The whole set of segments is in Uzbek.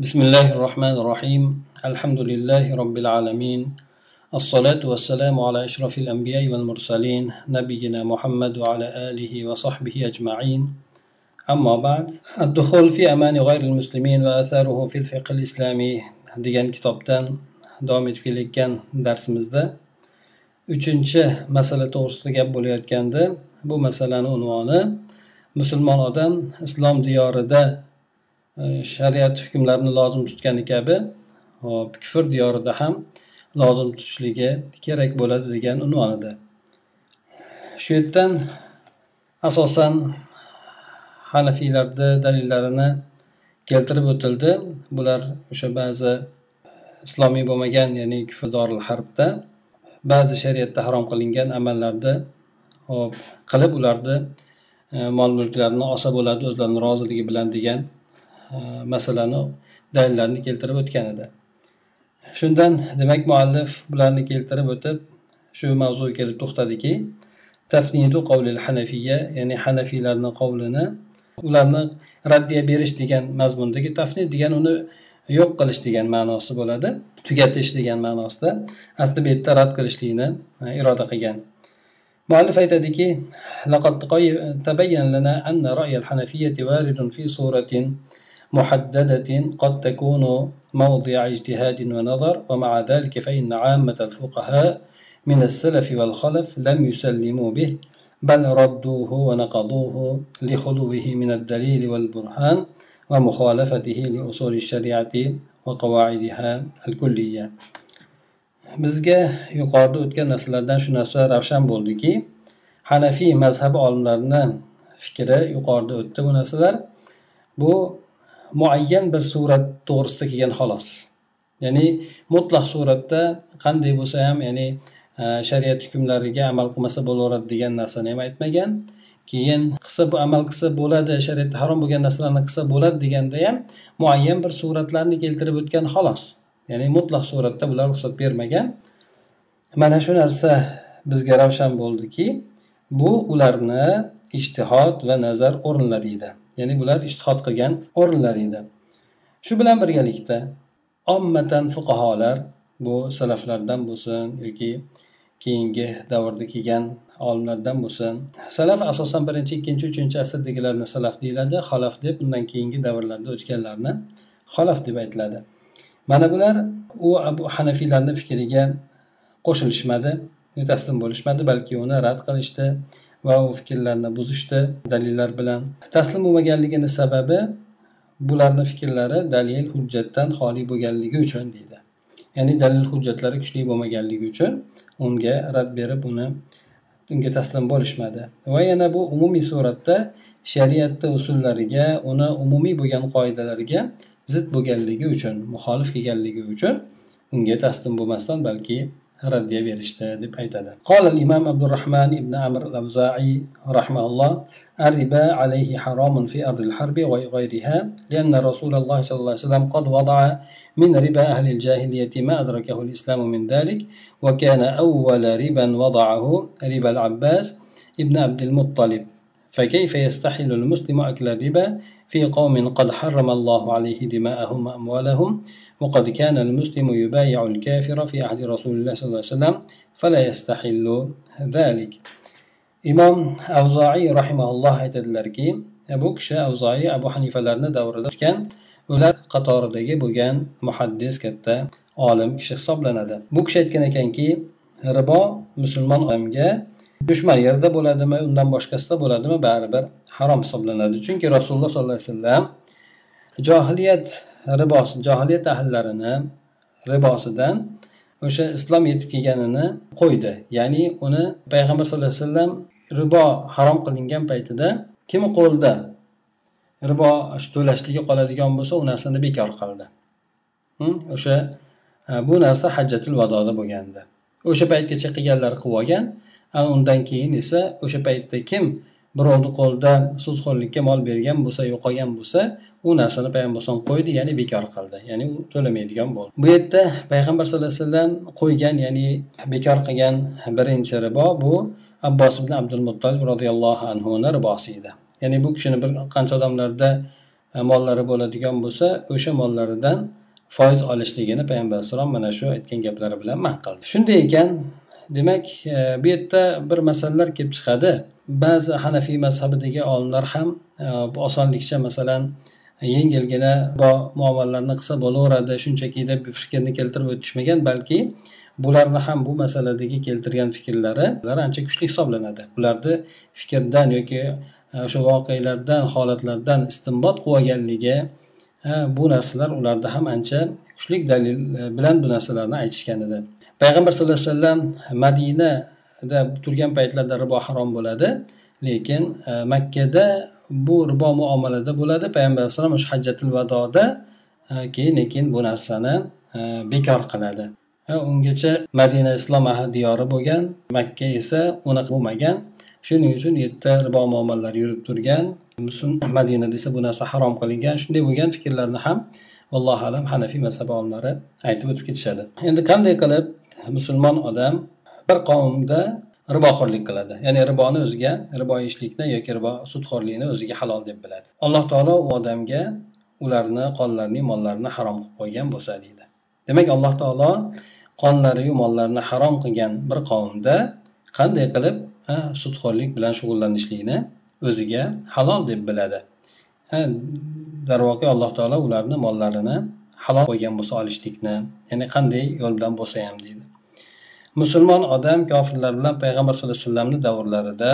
بسم الله الرحمن الرحيم الحمد لله رب العالمين الصلاة والسلام على أشرف الأنبياء والمرسلين نبينا محمد وعلى آله وصحبه أجمعين أما بعد الدخول في أمان غير المسلمين وآثاره في الفقه الإسلامي degan kitobdan davom etib kelayotgan darsimizda uchinchi masala to'g'risida gap bo'layotganda bu masalani unvoni musulmon odam islom diyorida e, shariat hukmlarini lozim tutgani kabi hop kufr diyorida ham lozim tutishligi kerak bo'ladi degan unvon edi. Shu yerdan asosan hanafiylarni dalillarini keltirib o'tildi. Bular o'sha ba'zi islomiy bo'lmagan ya'ni kufrdoril harbda ba'zi shariatda harom qilingan amallarni hop qilib ularni e, mol mulklarini olsa bo'ladi o'zlarini roziligi bilan degan masalani dalillarni keltirib o'tgan edi shundan demak muallif bularni keltirib o'tib shu mavzuga kelib to'xtadiki tafnidu qavlil hanafiya ya'ni hanafiylarni qavlini ularni raddiya berish degan mazmundagi tafnid degan uni yo'q qilish degan ma'nosi bo'ladi tugatish degan ma'nosida asli bu yerda rad qilishlikni e, iroda qilgan muallif aytadiki لقد تبين لنا أن رأي الحنفية وارد في صورة محددة قد تكون موضع اجتهاد ونظر ومع ذلك فإن عامة الفقهاء من السلف والخلف لم يسلموا به بل ردوه ونقضوه لخلوه من الدليل والبرهان ومخالفته لأصول الشريعة وقواعدها الكلية. bizga yuqorida o'tgan narsalardan shu narsa ravshan bo'ldiki hanafiy mazhab olimlarini fikri yuqorida o'tdi bu muayyan bir surat to'g'risida kelgan xolos. Ya'ni mutlaq suratda qanday bo'lsa ham ya'ni e, shariat hukmlariga amal qilmasa bo'laveradi degan narsani ham aytmagan. Keyin qilsa bu amal qilsa bo'ladi shariatda harom bo'lgan narsalarni qilsa bo'ladi deganda ham muayyan bir suratlarni keltirib o'tgan xolos. Ya'ni mutlaq suratda bular ruxsat bermagan. Mana shu narsa bizga ravshan bo'ldiki bu ularni ishtihod va nazar o'rinlari edi ya'ni bular ishtihod qilgan o'rinlar edi shu bilan birgalikda ommatan fuqaholar bu salaflardan bo'lsin yoki keyingi davrda kelgan olimlardan bo'lsin salaf asosan birinchi ikkinchi uchinchi asrdagilarni salaf deyiladi xalaf deb undan keyingi davrlarda o'tganlarni xalaf deb aytiladi. Mana bular u abu hanafiylarni fikriga qo'shilishmadi taslim bo'lishmadi balki uni rad qilishdi. Va u fikrlarni buzishdi dalillar bilan. Taslim bo'lmaganligini sababi bularni fikrlari dalil hujjatdan xoli bo'lganligi uchun deydi. Ya'ni dalil hujjatlari kuchli bo'lmaganligi uchun unga rad berib uni unga taslim bo'lishmadi. Va yana bu umumiy suratda shariatni usullariga uni umumiy bo'lgan qoidalariga zid bo'lganligi uchun muxolif kelganligi uchun unga taslim bo'lmasdan balki berishdi deb aytadi قال الإمام عبد الرحمن بن عمرو الأوزاعي رحمه الله الربا عليه حرام في أرض الحرب وغيرها لأن رسول الله صلى الله عليه وسلم قد وضع من ربا أهل الجاهلية ما أدركه الإسلام من ذلك وكان أول ربا وضعه ربا العباس ابن عبد المطلب. فكيف يستحل المسلم أكل الربا في قوم قد حرم الله عليه دماءهم وأموالهم؟ وقد كان المسلم يبايع الكافر في عهد رسول الله صلى الله عليه وسلم فلا يستحل ذلك imom avzoiy rahimaulloh aytadilarki bu kishi avzoiy abu hanifalarni davrida o'tgan ular qatoridagi bo'lgan muhaddis katta olim kishi hisoblanadi bu kishi aytgan ekanki ribo musulmon odamga dushman yerda bo'ladimi undan boshqasida bo'ladimi baribir harom hisoblanadi chunki rasululloh sollallohu alayhi vasallam johiliyat ribosi johiliyat ahllarini ribosidan o'sha islom yetib kelganini qo'ydi. Ya'ni uni payg'ambar sallallohu alayhi vasallam ribo harom qilingan paytida kim qo'lida ribo to'lashligi qoladigan bo'lsa u narsani bekor qildi. Hm? O'sha e, bu narsa hajjatul vadoda bo'lgandi. O'sha paytgacha qilganlar qilib olgan undan keyin esa o'sha paytda kim birovni qo'lida sudxo'rlikka mol bergan bo'lsa yo'qolgan bo'lsa u narsani payg'ambar alayhisalom qo'ydi ya'ni bekor qildi. Ya'ni u to'lamaydigan bo'ldi. Bu yerda payg'ambar sallallohu alayhi vasallam qo'ygan ya'ni bekor qilgan birinchi ribo bu abbos ibn abdul muttolib roziyallohu anhuni ribosi edi. Ya'ni bu kishini bir qancha odamlarda e, mollari bo'ladigan bo'lsa o'sha mollaridan foiz olishligini payg'ambar alayhissalom mana shu aytgan gaplari bilan man qildi shunday ekan demak e, bu yerda bir masalalar kelib chiqadi. Ba'zi hanafiy mazhabidagi olimlar ham e, osonlikcha masalan yengilgina muomalalarni qilsa bo'laveradi shunchaki deb fikrni keltirib o'tishmagan balki bularni ham bu masaladagi keltirgan fikrlari ancha kuchli hisoblanadi. Ularni fikrdan yoki e, o'sha voqealardan holatlardan istinbot qilib olganligi e, bu narsalar ularda ham ancha kuchli dalil e, bilan bu narsalarni aytishgan edi payg'ambar sallallohu alayhi vasallam madinada turgan paytlarida ribo harom bo'ladi lekin makkada bu ribo muomalada bo'ladi. Payg'ambar alayhissalom o'sha hajjatil vadoda e, keyin keyin bu narsani e, bekor qiladi. E, ungacha madina islom diyori bo'lgan makka esa unaqa bo'lmagan shuning uchun u yerda ribo muomalalari yurib turgan. Madina desa bu narsa harom qilingan. Shunday bo'lgan fikrlarni ham allohu alam hanafiy mazhabi olimlari aytib o'tib ketishadi. Endi qanday qilib musulmon odam bir qavmda riboxo'rlik qiladi. Ya'ni riboni o'ziga ribo yeyishlikni yoki ribo sudxo'rlikni o'ziga halol deb biladi. Alloh taolo u odamga ularni qonlarini mollarini harom qilib qo'ygan bo'lsa deydi. Demak alloh taolo qonlariyu mollarini harom qilgan bir qavmda qanday qilib sudxo'rlik bilan shug'ullanishlikni o'ziga halol deb biladi. Darvoqe alloh taolo ularni mollarini halol qo'ygan bo'lsa olishlikni ya'ni qanday yo'l bilan bo'lsa ham deydi. Musulmon odam kofirlar bilan payg'ambar sallallohu alayhi vasallamni davrlarida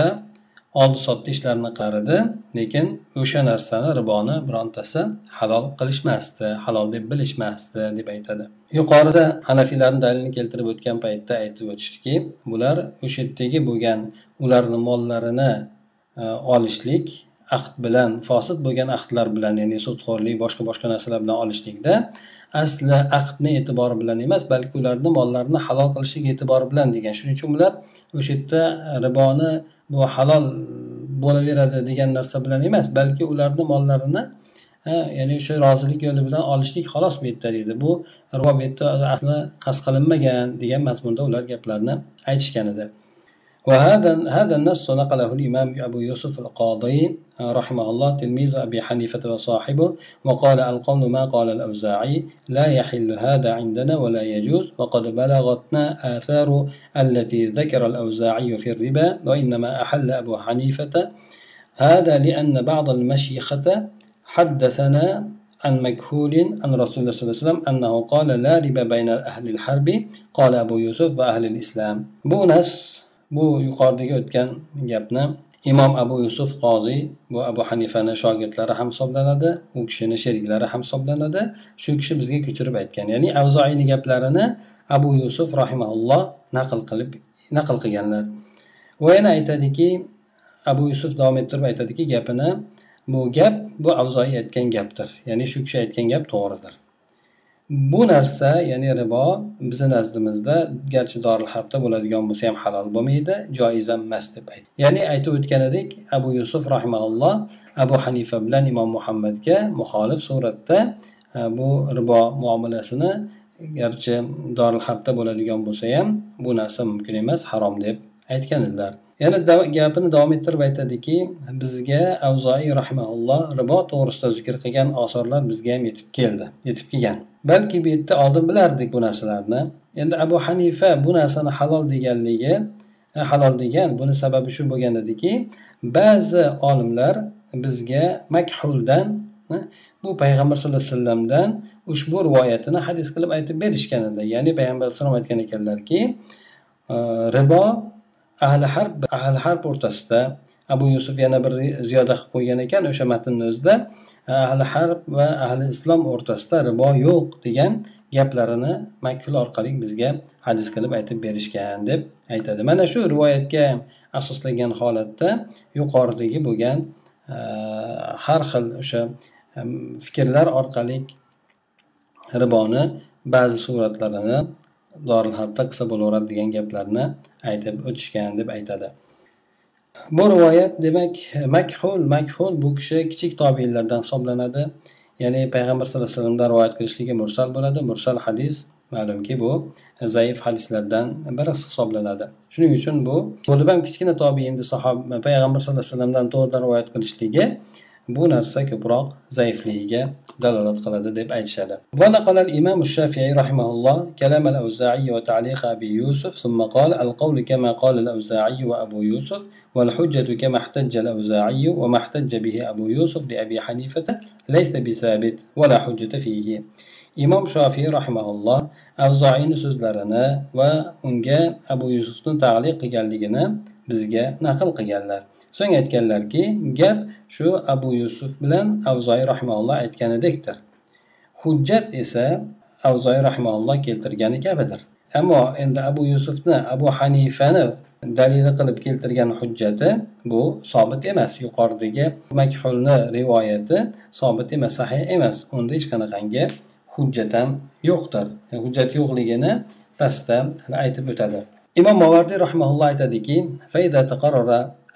oldi sotdi ishlarini qilar edi lekin o'sha narsani riboni birontasi halol qilishmasdi halol deb bilishmasdi deb aytadi. Yuqorida hanafiylarni dalilini keltirib o'tgan paytda aytib o'tishdiki bular o'sha yerdagi bo'lgan ularni mollarini e, olishlik ahd bilan fosil bo'lgan ahdlar bilan ya'ni sudxo'rlik boshqa boshqa narsalar bilan olishlikda asli aqdni e'tibori bilan emas balki ularni mollarini halol qilishlik e'tibori bilan degan. Shuning uchun ular o'sha yerda riboni bu halol bo'laveradi degan narsa bilan emas balki ularni mollarini ya'ni o'sha rozilik yo'li bilan olishlik xolos bu yerda deydi. Bu ribo bu yerda asli qasd qilinmagan degan mazmunda ular gaplarni aytishgan edi. وهذا هذا النص نقله الإمام أبو يوسف القاضي رحمه الله تلميذ أبي حنيفة وصاحبه وقال القول ما قال الأوزاعي لا يحل هذا عندنا ولا يجوز وقد بلغتنا آثار التي ذكر الأوزاعي في الربا وإنما أحل أبو حنيفة. هذا لأن بعض المشيخة حدثنا عن مكهول عن رسول الله صلى الله عليه وسلم أنه قال لا ربا بين أهل الحرب قال أبو يوسف وأهل الإسلام. بونس. Bu yuqoridagi o'tgan gapni imom abu yusuf qoziy bu abu hanifani shogirdlari ham hisoblanadi u kishini sheriklari ham hisoblanadi. Shu kishi bizga ko'chirib aytgan. Ya'ni avzoiyni gaplarini abu yusuf rahimaulloh naql qilib naql qilganlar. Va yana aytadiki abu yusuf davom ettirib aytadiki gapini bu gap bu avzoiy aytgan gapdir. Ya'ni shu kishi aytgan gap to'g'ridir. Bu narsa ya'ni ribo bizni nazdimizda garchi doril harbda bo'ladigan bo'lsa ham halol bo'lmaydi joiz ham emas deb aytdi ya'ni aytib o'tgan edik abu yusuf rahimaulloh abu hanifa bilan imom muhammadga muxolif suratda e, bu ribo muomalasini garchi doril harbda bo'ladigan bo'lsa ham bu narsa mumkin emas harom deb aytgan edilar yana gapini davom ettirib aytadiki bizga avzoiy rahimaulloh ribo to'g'risida zikr qilgan osorlar bizga ham yetib keldi yetib kelgan. Balki bu yerda oldin bilardik bu narsalarni. Endi abu hanifa bu narsani halol deganligi e, halol degan buni sababi shu bo'lgan ediki ba'zi olimlar bizga makhuldan e, bu payg'ambar sallallohu alayhi vasallamdan ushbu rivoyatini hadis qilib aytib berishgan edi. Ya'ni payg'ambar alayhisalom aytgan ekanlarki e, ribo ahli harb ahli harb o'rtasida abu yusuf yana bir ziyoda qilib qo'ygan ekan o'sha matnni o'zida. Ahli harb va ahli islom o'rtasida ribo yo'q degan gaplarini makkul orqali bizga hadis qilib aytib berishgan deb aytadi. Mana shu rivoyatga asoslangan holatda yuqoridagi bo'lgan e, har xil o'sha e, fikrlar orqali riboni ba'zi suratlarini doril harbda qilsa bo'laveradi degan gaplarni aytib o'tishgan deb aytadi. Bu rivoyat demak makhul makhul bu kishi kichik tobiinlardan hisoblanadi. Ya'ni payg'ambar sallallohu alayhi vasallamdan rivoyat qilishligi mursal bo'ladi. Mursal hadis ma'lumki bu zaif hadislardan biri hisoblanadi. Shuning uchun bu bo'lib ham kichkina tobein sahob payg'ambar sallallohu alayhi vasallamdan to'g'ridan rivoyat qilishligi bu narsa ko'proq zaifligiga dalolat qiladi deb aytishadi ونقل الإمام الشافعي رحمه الله كلام الأوزاعي وتعليق أبي يوسف ثم قال القول كما قال الأوزاعي وأبو يوسف والحجة كما احتج الأوزاعي وما احتج به أبو يوسف لأبي حنيفة ليس بثابت ولا حجة فيه imom shofiy rahimaulloh avzoiyni so'zlarini va unga abu yusufni taliq qilganligini bizga naql qilganlar so'ng aytganlarki gap shu abu yusuf bilan Avzoi rahimalloh aytganidekdir. Hujjat esa Avzoi rahimalloh keltirgani kabidir. Ammo endi abu yusufni abu hanifani dalili qilib keltirgan hujjati bu sobit emas. Yuqoridagi makhulni rivoyati sobit emas sahih emas. Unda hech qanaqangi hujjat ham yo'qdir. Hujjat yo'qligini pastda aytib o'tadi. Imom movardiy rahmaulloh aytadiki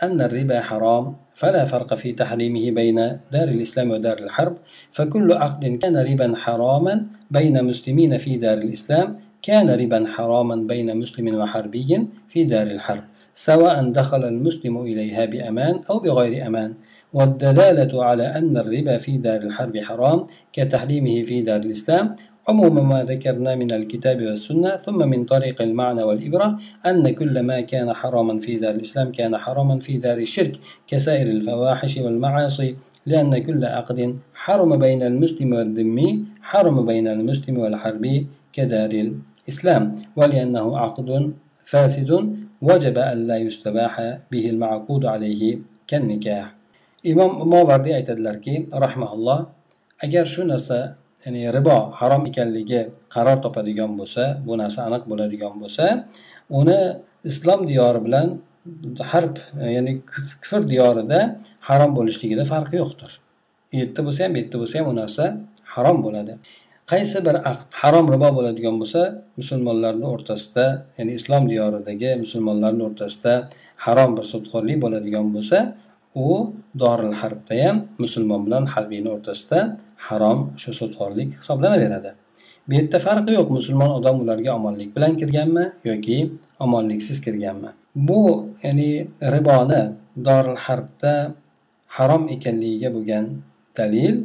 أن الربا حرام فلا فرق في تحريمه بين دار الإسلام ودار الحرب. فكل عقد كان ربا حراما بين مسلمين في دار الإسلام كان ربا حراما بين مسلم وحربي في دار الحرب سواء دخل المسلم إليها بأمان أو بغير أمان. والدلالة على أن الربا في دار الحرب حرام كتحريمه في دار الإسلام عموم ما ذكرنا من الكتاب والسنة ثم من طريق المعنى والإبرة أن كل ما كان حراما في دار الإسلام كان حراما في دار الشرك كسائر الفواحش والمعاصي لأن كل عقد حرم بين المسلم والذمي حرم بين المسلم والحربي كدار الإسلام ولأنه عقد فاسد وجب أن لا يستباح به المعقود عليه كالنكاح. imom movardiy aytadilarki rahmaulloh agar shu narsa ya'ni ribo harom ekanligi qaror topadigan bo'lsa bu narsa aniq bo'ladigan bo'lsa uni islom diyori bilan harb ya'ni kufr diyorida harom bo'lishligida farqi yo'qdir. U yerda bo'lsa ham bu yerda bo'lsa ham u narsa harom bo'ladi. Qaysi bir aqd harom ribo bo'ladigan bo'lsa musulmonlarni o'rtasida ya'ni islom diyoridagi musulmonlarni o'rtasida harom bir sudxo'rlik bo'ladigan bo'lsa u doril harbda ham musulmon bilan harbiyni o'rtasida harom shu sudxo'rlik hisoblanaveradi bu yerda farqi yo'q musulmon odam ularga omonlik bilan kirganmi yoki omonliksiz kirganmi? Bu ya'ni riboni doril harbda harom ekanligiga bo'lgan dalil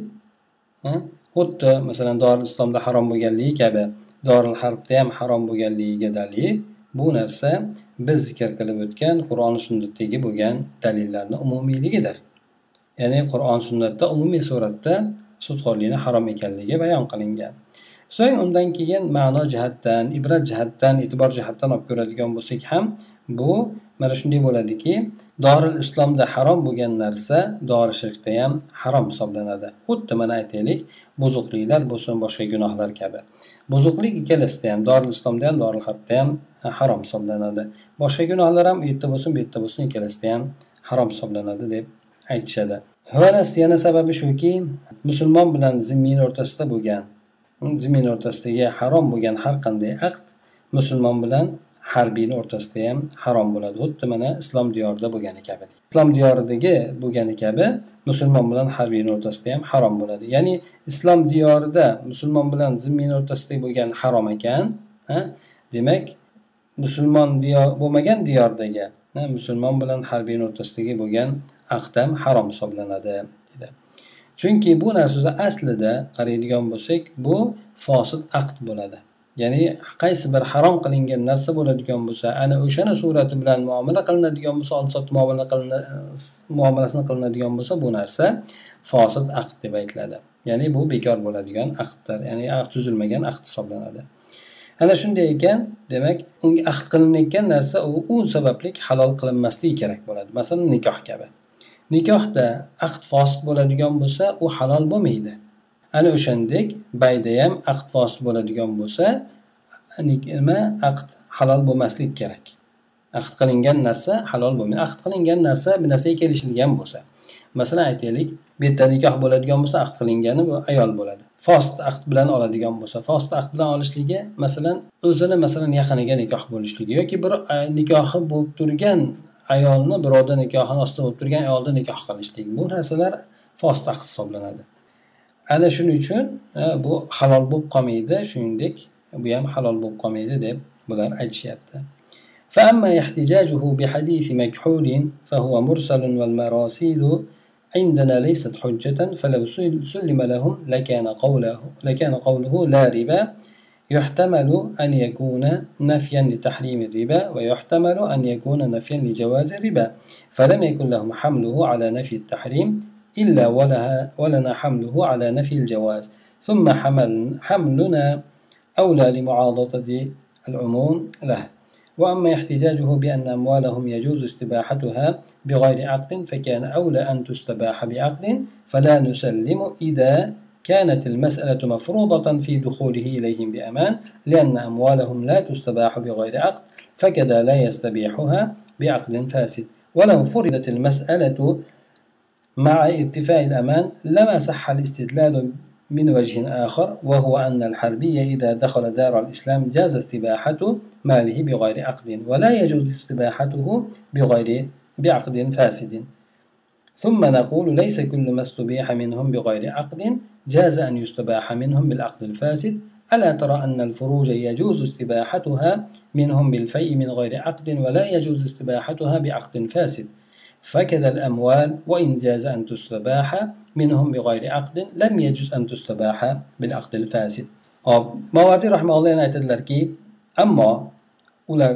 xuddi masalan doril islomda harom bo'lganligi kabi doril harbda ham harom bo'lganligiga dalil bu narsa biz zikr qilib o'tgan qur'oni sunnatdagi bo'lgan dalillarni umumiyligidir. Ya'ni qur'on sunnatda umumiy suratda sudxo'rlikni harom ekanligi bayon qilingan. So'ng undan keyin ma'no jihatdan ibrat jihatdan e'tibor jihatdan olib ko'radigan bo'lsak ham bu mana shunday bo'ladiki doril islomda harom bo'lgan narsa dori shirkda ham harom hisoblanadi. Xuddi mana aytaylik buzuqliklar bo'lsin boshqa gunohlar kabi. Buzuqlik ikkalasida ham doril islomda ham doril harbda ham harom hisoblanadi. Boshqa gunohlar ham u yerda bo'lsin bu yerda bo'lsin ikkalasida ham harom hisoblanadi deb aytishadi. Yana sababi shuki musulmon bilan zimmiyni o'rtasida bo'lgan zimmiyni o'rtasidagi harom bo'lgan har qanday aqd musulmon bilan harbiyni o'rtasida ham harom bo'ladi. Xuddi mana islom diyorida bo'lgani kabi islom diyoridagi bo'lgani kabi musulmon bilan harbiyni o'rtasida ham harom bo'ladi. Ya'ni islom diyorida musulmon bilan zimmiyni o'rtasida bo'lgan harom ekan demak musulmon diyor bo'lmagan diyordagi musulmon bilan harbiyni o'rtasidagi bo'lgan aqd ham harom hisoblanadi chunki bu narsa aslida qaraydigan bo'lsak bu fosil aqd bo'ladi. Ya'ni qaysi bir harom qilingan narsa bo'ladigan bo'lsa ana o'shani surati bilan muomala qilinadigan bo'lsa oldi sotdi muomala muomalasini qilinadigan bo'lsa bu narsa fosil aqd deb aytiladi. Ya'ni bu bekor bo'ladigan aqddir ya'ni aqd tuzilmagan aqd hisoblanadi. Ana shunday ekan demak unga ahd qilinayotgan narsa u u sababli halol qilinmasligi kerak bo'ladi. Masalan nikoh kabi. Nikohda aqd fosil bo'ladigan bo'lsa u halol bo'lmaydi. Ana o'shandek bayda ham aqd fosil bo'ladigan bo'lsa nima aqd halol bo'lmaslik kerak. Aqd qilingan narsa halol bo'lmaydi. Aqd qilingan narsa bir narsaga kelishilgan bo'lsa. Masalan aytaylik bitta nikoh bo'ladigan bo'lsa aqd qilingani bu ayol bo'ladi. Fost aqd bilan oladigan bo'lsa fost aqd bilan olishligi masalan o'zini masalan yaqiniga nikoh bo'lishligi yoki bir nikohi bo'lib turgan ayolni birovni nikohini ostida bo'lib turgan ayolni nikoh qilishlik. Bu narsalar fost aqd hisoblanadi. Ana shuning uchun bu halol bo'lib qolmaydi shuningdek bu ham halol bo'lib qolmaydi deb bular aytishyapti. فأما احتجاجه بحديث مكحول فهو مرسل والمراسيل عندنا ليست حجة فلو سلم لهم لكان قوله لكان قوله لا ربا يحتمل أن يكون نفيا لتحريم الربا ويحتمل أن يكون نفيا لجواز الربا فلم يكن لهم حمله على نفي التحريم إلا ولها ولنا حمله على نفي الجواز. ثم حمل حملنا أولى لمعاضدة العموم له. وأما احتجاجه بأن أموالهم يجوز استباحتها بغير عقد فكان أولى أن تستباح بعقد فلا نسلم إذا كانت المسألة مفروضة في دخوله إليهم بأمان لأن أموالهم لا تستباح بغير عقد فكذا لا يستبيحها بعقد فاسد. ولو فرضت المسألة مع ارتفاع الأمان لما صح الاستدلال من وجه آخر وهو أن الحربي إذا دخل دار الإسلام جاز استباحة ماله بغير عقد ولا يجوز استباحته بغير بعقد فاسد. ثم نقول ليس كل ما استبيح منهم بغير عقد جاز أن يستباح منهم بالعقد الفاسد. ألا ترى أن الفروج يجوز استباحتها منهم بالفيء من غير عقد ولا يجوز استباحتها بعقد فاسد؟ فكذا الأموال وإن جاز أن تستباح منهم بغير عقد لم يجوز أن تستباح بالعقد الفاسد mavardiy rahmaulloh yana aytadilarki ammo ular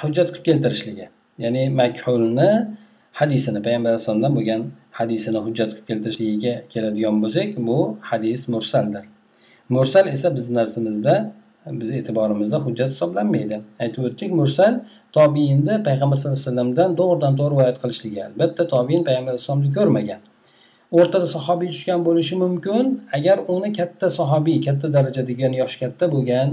hujjat qilib keltirishligi ya'ni makhulni hadisini payg'ambar alayhissalomdan bo'lgan hadisini hujjat qilib keltirishligiga keladigan bo'lsak bu hadis mursaldir mursal esa bizni narsamizda bizni e'tiborimizda hujjat hisoblanmaydi. Aytib o'tdik mursal tobiinni payg'ambar sallallohu alayhi vasallamdan to'g'ridan to'g'ri rivoyat qilishligi albatta tobiin payg'ambar alayhisalomni ko'rmagan. O'rtada sahobiy tushgan bo'lishi mumkin. Agar uni katta sahobiy katta daraja degan yoshi katta bo'lgan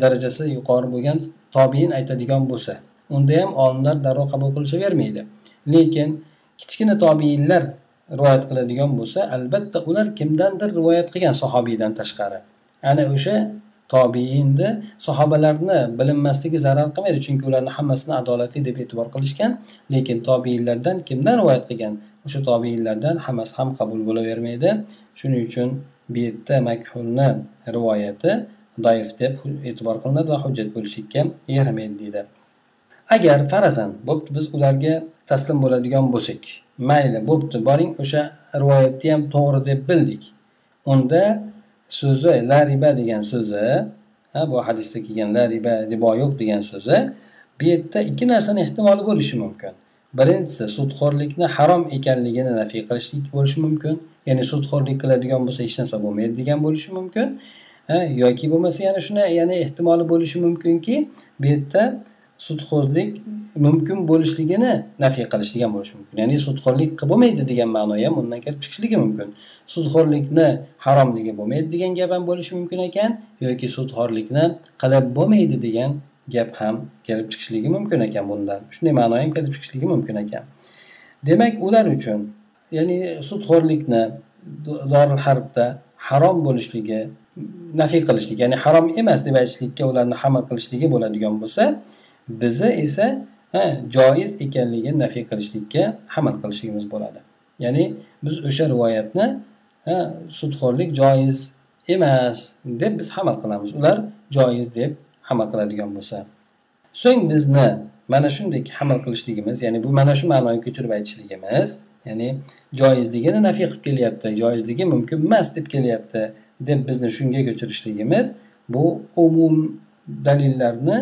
darajasi yuqori bo'lgan tobiin aytadigan bo'lsa unda ham olimlar darrov qabul qilishavermaydi lekin kichkina tobiinlar rivoyat qiladigan bo'lsa albatta ular kimdandir rivoyat qilgan sahobiydan tashqari. Ana o'sha tobiinni sahobalarni bilinmasligi zarar qilmaydi chunki ularni hammasini adolatli deb e'tibor qilishgan. Lekin tobiinlardan kimdan rivoyat qilgan? O'sha tobiinlardan hammasi ham qabul bo'lavermaydi. Shuning uchun bu yerda makhulni rivoyati doif deb e'tibor qilinadi va hujjat bo'lishlikka yaramaydi deydi. Agar farazan bo'pti biz ularga taslim bo'ladigan bo'lsak mayli bo'pti boring o'sha rivoyatni ham to'g'ri deb bildik. Unda so'zi la riba degan so'zi ha bu hadisda kelgan la riba ribo yo'q degan so'zi bu yerda ikki narsani ehtimoli bo'lishi mumkin. Birinchisi sudxo'rlikni harom ekanligini nafiy qilishlik bo'lishi mumkin ya'ni sudxo'rlik qiladigan bo'lsa hech narsa bo'lmaydi degan bo'lishi mumkin yoki bo'lmasa yana shuni yana ehtimoli bo'lishi mumkinki bu yerda sudxo'rlik mumkin bo'lishligini nafiy qilish degan bo'lishi mumkin. Ya'ni sudxo'rlik qilib bo'lmaydi degan ma'no ham undan kelib chiqishligi mumkin. Sudxo'rlikni haromligi bo'lmaydi degan gap ham bo'lishi mumkin ekan yoki sudxo'rlikni qilib bo'lmaydi degan gap ham kelib chiqishligi mumkin ekan bundan. Shunday ma'no ham kelib chiqishligi mumkin ekan. Demak ular uchun ya'ni sudxo'rlikni dorul harbda harom bo'lishligi nafiy qilishlik ya'ni harom emas deb aytishlikka ularni hamal qilishligi bo'ladigan bo'lsa bizni esa joiz ekanligini nafiy qilishlikka hamal qilishligimiz bo'ladi. Ya'ni biz o'sha rivoyatni sudxo'rlik joiz emas deb biz hamal qilamiz. Ular joiz deb hamal qiladigan bo'lsa. So'ng bizni mana shunday hamal qilishligimiz ya'ni bu mana shu ma'noni ko'chirib aytishligimiz ya'ni joizligini nafiy qilib kelyapti joizligi mumkin emas deb kelyapti deb bizni shunga ko'chirishligimiz bu umum dalillarni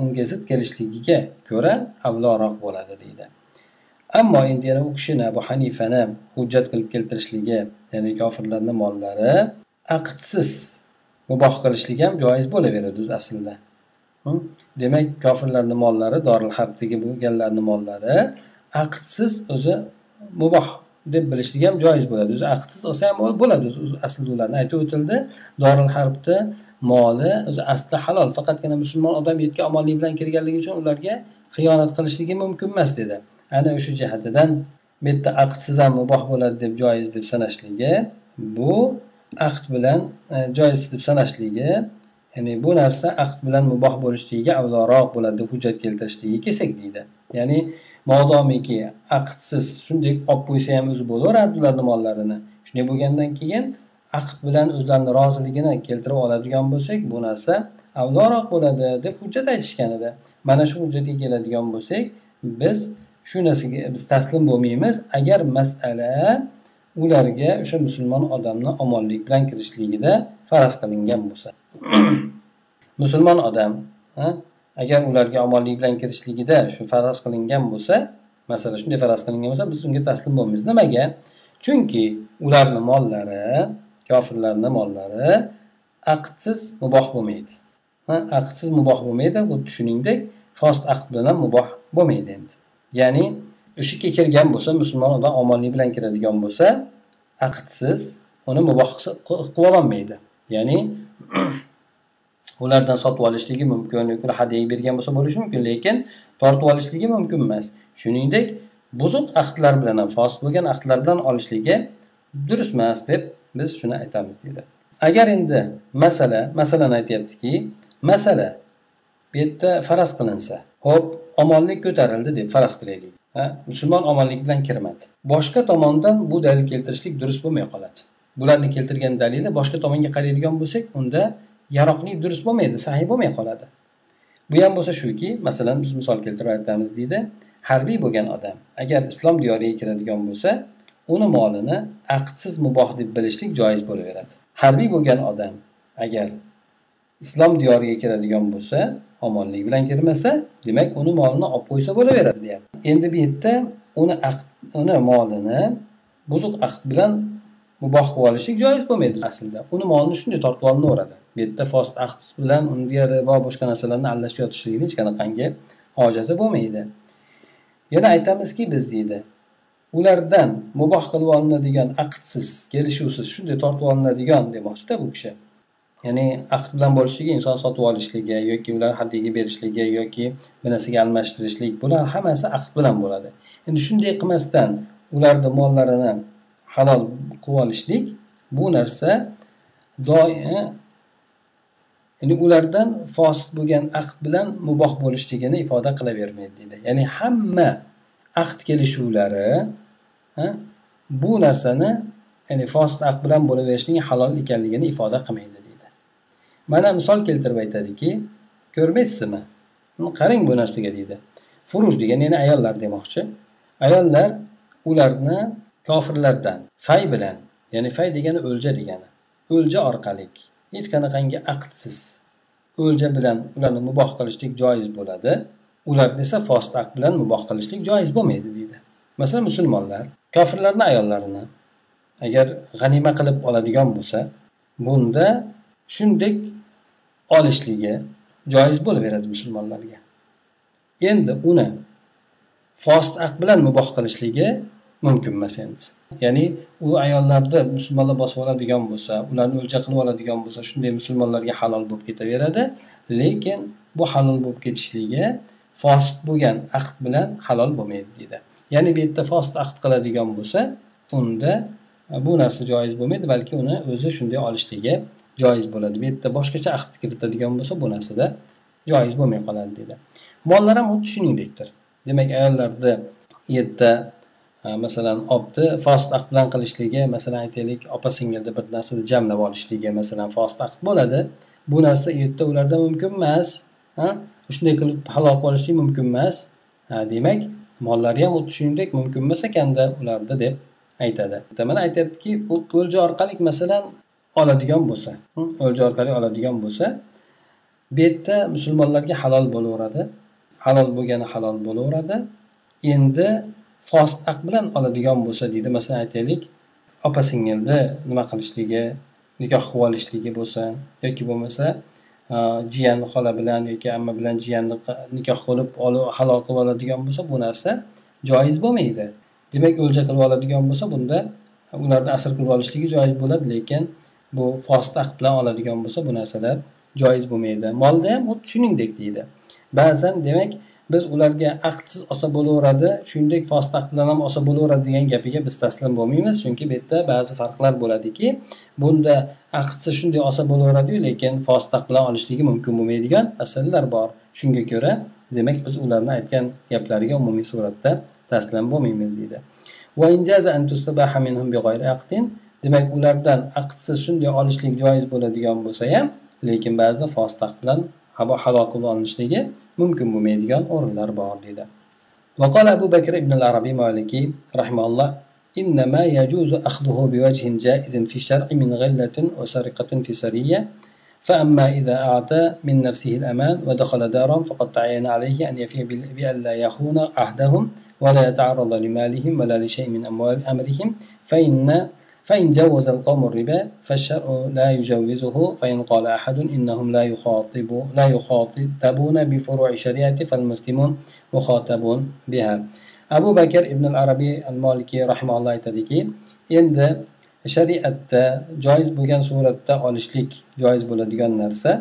unga zid kelishligiga ko'ra avloroq bo'ladi deydi. Ammo endi yana u kishini abu hanifani hujjat qilib keltirishligi ya'ni kofirlarni mollari aqdsiz muboh qilishlik ham joiz bo'laveradi o'zi aslida. Hm? Demak kofirlarni mollari doril harbdagi bo'lganlarni mollari aqdsiz o'zi muboh deb bilishlik ham joiz bo'ladi. O'zi aqdsiz olsa ham bo'ladi o'zi aslida ularni aytib o'tildi. Doril harbni moli o'zi aslida halol faqatgina musulmon odam yerga omonlik bilan kirganligi uchun ularga xiyonat qilishligi mumkin emas dedi. Ana o'sha jihatidan bu yerda aqdsiz ham muboh bo'ladi deb joiz deb sanashligi bu aqd bilan e, joiz deb sanashligi ya'ni bu narsa aqd bilan muboh bo'lishligiga avloroq bo'ladi deb hujjat keltirishligi kelsak deydi. Ya'ni modomiki aqdsiz shunday olib qo'ysa ham o'zi bo'laveradi ularni mollarini. Shunday bo'lgandan keyin aqd bilan o'zlarini roziligini keltirib oladigan bo'lsak bu narsa avloroq bo'ladi deb hujjat aytishgan edi. Mana shu hujjatga keladigan bo'lsak biz shu narsaga biz taslim bo'lmaymiz agar masala ularga o'sha musulmon odamni omonlik bilan kirishligida faraz qilingan bo'lsa. Musulmon odam agar ularga omonlik bilan kirishligida shu faraz qilingan bo'lsa masala shunday faraz qilingan bo'lsa biz unga taslim bo'lmaymiz. Nimaga? Chunki ularni mollari kofirlarni mollari aqdsiz muboh bo'lmaydi. Aqdsiz muboh bo'lmaydi xuddi shuningdek fosd aqd bilan muboh bo'lmaydi endi. Ya'ni o'sha kirgan bo'lsa musulmon odam omonlik bilan kiradigan bo'lsa aqdsiz uni muboh qilib ololmaydi. Ya'ni ulardan sotib olishligi mumkin yoki hadya bergan bo'lsa bo'lishi mumkin lekin tortib olishligi mumkin emas. Shuningdek buzuq ahdlar bilan ham fosil bo'lgan ahdlar bilan olishligi durust emas deb biz shuni aytamiz deydi. Agar endi masala masalan aytyaptiki masala bu yerda faraz qilinsa ho'p omonlik ko'tarildi deb faraz qilaylik. Musulmon omonlik bilan kirmadi. Boshqa tomondan bu dalil keltirishlik durust bo'lmay qoladi. Bularni keltirgan dalili boshqa tomonga qaraydigan bo'lsak unda yaroqli durust bo'lmaydi sahiy bo'lmay qoladi. Bu ham bo'lsa shuki masalan biz misol keltirib aytamiz deydi harbiy bo'lgan odam agar islom diyoriga kiradigan bo'lsa uni molini aqdsiz muboh deb bilishlik joiz bo'laveradi. Harbiy bo'lgan odam agar islom diyoriga kiradigan bo'lsa omonlik bilan kirmasa demak uni molini olib qo'ysa bo'laveradi deyapti. Endi bu yerda uni uni molini buzuq aqd bilan muboh qilib olishlik joiz bo'lmaydi aslida. Uni molini shunday tortib olinaveradi bu yerda fost aqd bilan unga ribo boshqa narsalarni aralashib yotishlikni hech qanaqangi hojati bo'lmaydi. Yana aytamizki biz deydi ulardan muboh qilib olinadigan aqdsiz kelishuvsiz shunday tortib olinadigan demoqchida bu kishi. Ya'ni aqd bilan bo'lishligi inson sotib olishligi yoki ular hadyaga berishligi yoki bir narsaga almashtirishlik bular hammasi aqd bilan bo'ladi. Endi shunday qilmasdan ularni mollarini halol qilib olishlik bu narsa doim ya'ni ulardan fosil bo'lgan aqd bilan muboh bo'lishligini ifoda qilavermaydi deydi. Ya'ni hamma aqd kelishuvlari bu narsani ya'ni fosil aqd bilan bo'laverishning halol ekanligini ifoda qilmaydi deydi. Mana misol keltirib aytadiki ko'rmaysizmi? Qarang bu narsaga deydi. Furush degani ya'ni ayollar demoqchi. Ayollar ularni kofirlardan fay bilan ya'ni fay degani o'lja degani o'lja orqali hech qanaqangi aqdsiz o'lja bilan ularni muboh qilishlik joiz bo'ladi. Ularni esa fosiq bilan muboh qilishlik joiz bo'lmaydi deydi. Masalan musulmonlar kofirlarni ayollarini agar g'anima qilib oladigan bo'lsa bunda shunday olishligi joiz bo'laveradi musulmonlarga. Endi uni fosiq bilan muboh qilishligi mumkin emas endi. Ya'ni u ayollarni musulmonlar bosib oladigan bo'lsa ularni o'lja qilib oladigan bo'lsa shunday musulmonlarga halol bo'lib ketaveradi. Lekin bu halol bo'lib ketishligi fosil bo'lgan aqd bilan halol bo'lmaydi deydi. Ya'ni bu yerda fosil aqd qiladigan bo'lsa unda e, bu narsa joiz bo'lmaydi balki uni o'zi shunday olishligi joiz bo'ladi. Bu yerda boshqacha aqd kiritadigan bo'lsa bu narsada joiz bo'lmay qoladi deydi. Mollar ham xuddi shuningdekdir. Demak ayollarni yerda e, masalan olibdi fosil aqd bilan qilishligi masalan aytaylik opa singilni bir narsada jamlab olishligi masalan fosil aqd bo'ladi. Bu narsa u yerda ularda mumkin emas shunday qilib halol qilib olishlik mumkin emas. Demak mollari ham xuddi shuningdek mumkin emas ekanda ularda deb aytadi. Mana aytyaptiki o'lja orqali masalan oladigan bo'lsa o'lja orqali oladigan bo'lsa bu yerda musulmonlarga halol bo'laveradi. Halol bo'lgani halol bo'laveradi. Endi fost aq bilan oladigan bo'lsa deydi. Masalan aytaylik opa singilni nima qilishligi nikoh qilib olishligi bo'lsin yoki bo'lmasa jiyanni xola bilan yoki amma bilan jiyanni nikoh qilib halol qilib oladigan bo'lsa bu narsa joiz bo'lmaydi. Demak o'lja qilib oladigan bo'lsa bunda ularni asr qilib olishligi joiz bo'ladi lekin bu fosil aqd bilan oladigan bo'lsa bu narsalar joiz bo'lmaydi. Molda ham xuddi shuningdek deydi. Ba'zan demak biz ularga aqdsiz olsa bo'laveradi shuningdek fosil aqd ham olsa bo'laveradi degan gapiga biz taslim bo'lmaymiz. Chunki bu yerda ba'zi farqlar bo'ladiki bunda aqdsiz shunday olsa bo'laveradiyu lekin fosiq bilan olishligi mumkin bo'lmaydigan masalalar bor. Shunga ko'ra demak biz ularni aytgan gaplariga umumiy suratda taslim bo'lmaymiz deydi. Demak ulardan aqdsiz shunday olishlik joiz bo'ladigan bo'lsa ham lekin ba'zida fosiq bilan halol qilib olinishligi mumkin bo'lmaydigan o'rinlar bor deydi وقال أبو بكر بن العربي مالكي رحمه الله إنما يجوز أخذه بوجه جائز في الشرع من غلة وسرقة في سرية فأما إذا أعطى من نفسه الأمان ودخل دارهم فقد تعين عليه أن يفي بألا يخون عهدهم ولا يتعرض لمالهم ولا لشيء من أموال أمرهم فإن فإن جوز القوم الربا فالشرع لا يجوزه فإن قال أحد إنهم لا يخاطب لا يخاطبون بفروع الشريعة فالمسلمون مخاطبون بها أبو بكر ابن العربي المالكي رحمه الله aytadiki endi shariatda joiz bo'lgan suratda olishlik joiz bo'ladigan narsa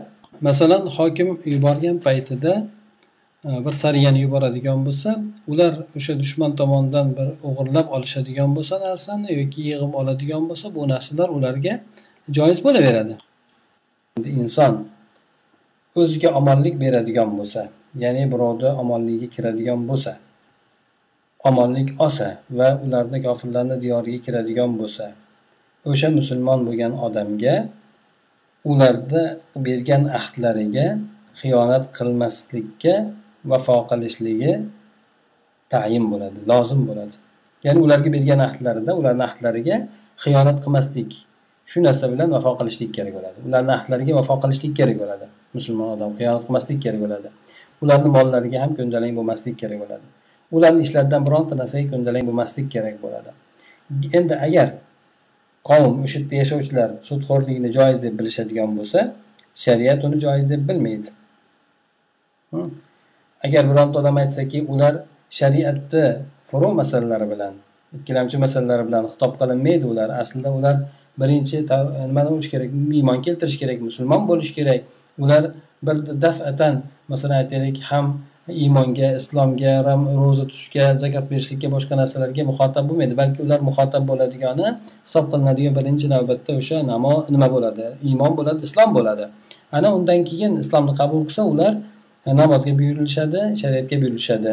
masalan hokim yuborgan paytida bir sariyani yuboradigan bo'lsa ular o'sha dushman tomonidan bir o'g'irlab olishadigan bo'lsa narsani yoki yig'ib oladigan bo'lsa bu narsalar ularga joiz bo'laveradi. Inson o'ziga omonlik beradigan bo'lsa ya'ni birovni omonligiga kiradigan bo'lsa omonlik olsa va ularni kofirlarni diyoriga kiradigan bo'lsa o'sha musulmon bo'lgan odamga ularni bergan ahdlariga xiyonat qilmaslikka vafo qilishligi tayin bo'ladi lozim bo'ladi. Ya'ni ularga bergan ahdlarida ularni ahdlariga xiyonat qilmaslik shu narsa bilan vafo qilishlik kerak bo'ladi. Ularni ahdlariga vafo qilishlik kerak bo'ladi. Musulmon odam xiyonat qilmaslik kerak bo'ladi. Ularni mollariga ham ko'ndalang bo'lmaslik kerak bo'ladi. Ularni ishlaridan bironta narsaga ko'ndalang bo'lmaslik kerak bo'ladi. Endi agar qavm o'sha yerda yashovchilar sudxo'rlikni joiz deb bilishadigan bo'lsa shariat uni joiz deb bilmaydi. Agar bironta odam aytsaki ular shariatni furu masalalari bilan ikkilamchi masalalar bilan xitob qilinmaydi ular. Aslida ular birinchi nimani o'lish kerak? Iymon keltirish kerak musulmon bo'lish kerak. Ular bir dafatan masalan aytaylik ham iymonga islomga ro'za tutishga zakot berishlikka boshqa narsalarga muxotab bo'lmaydi. Balki ular muxotab bo'ladigani hisob qilinadigan birinchi navbatda o'sha namo nima bo'ladi? Iymon bo'ladi islom bo'ladi. Ana undan keyin islomni qabul qilsa ular namozga buyurilishadi shariatga buyurilishadi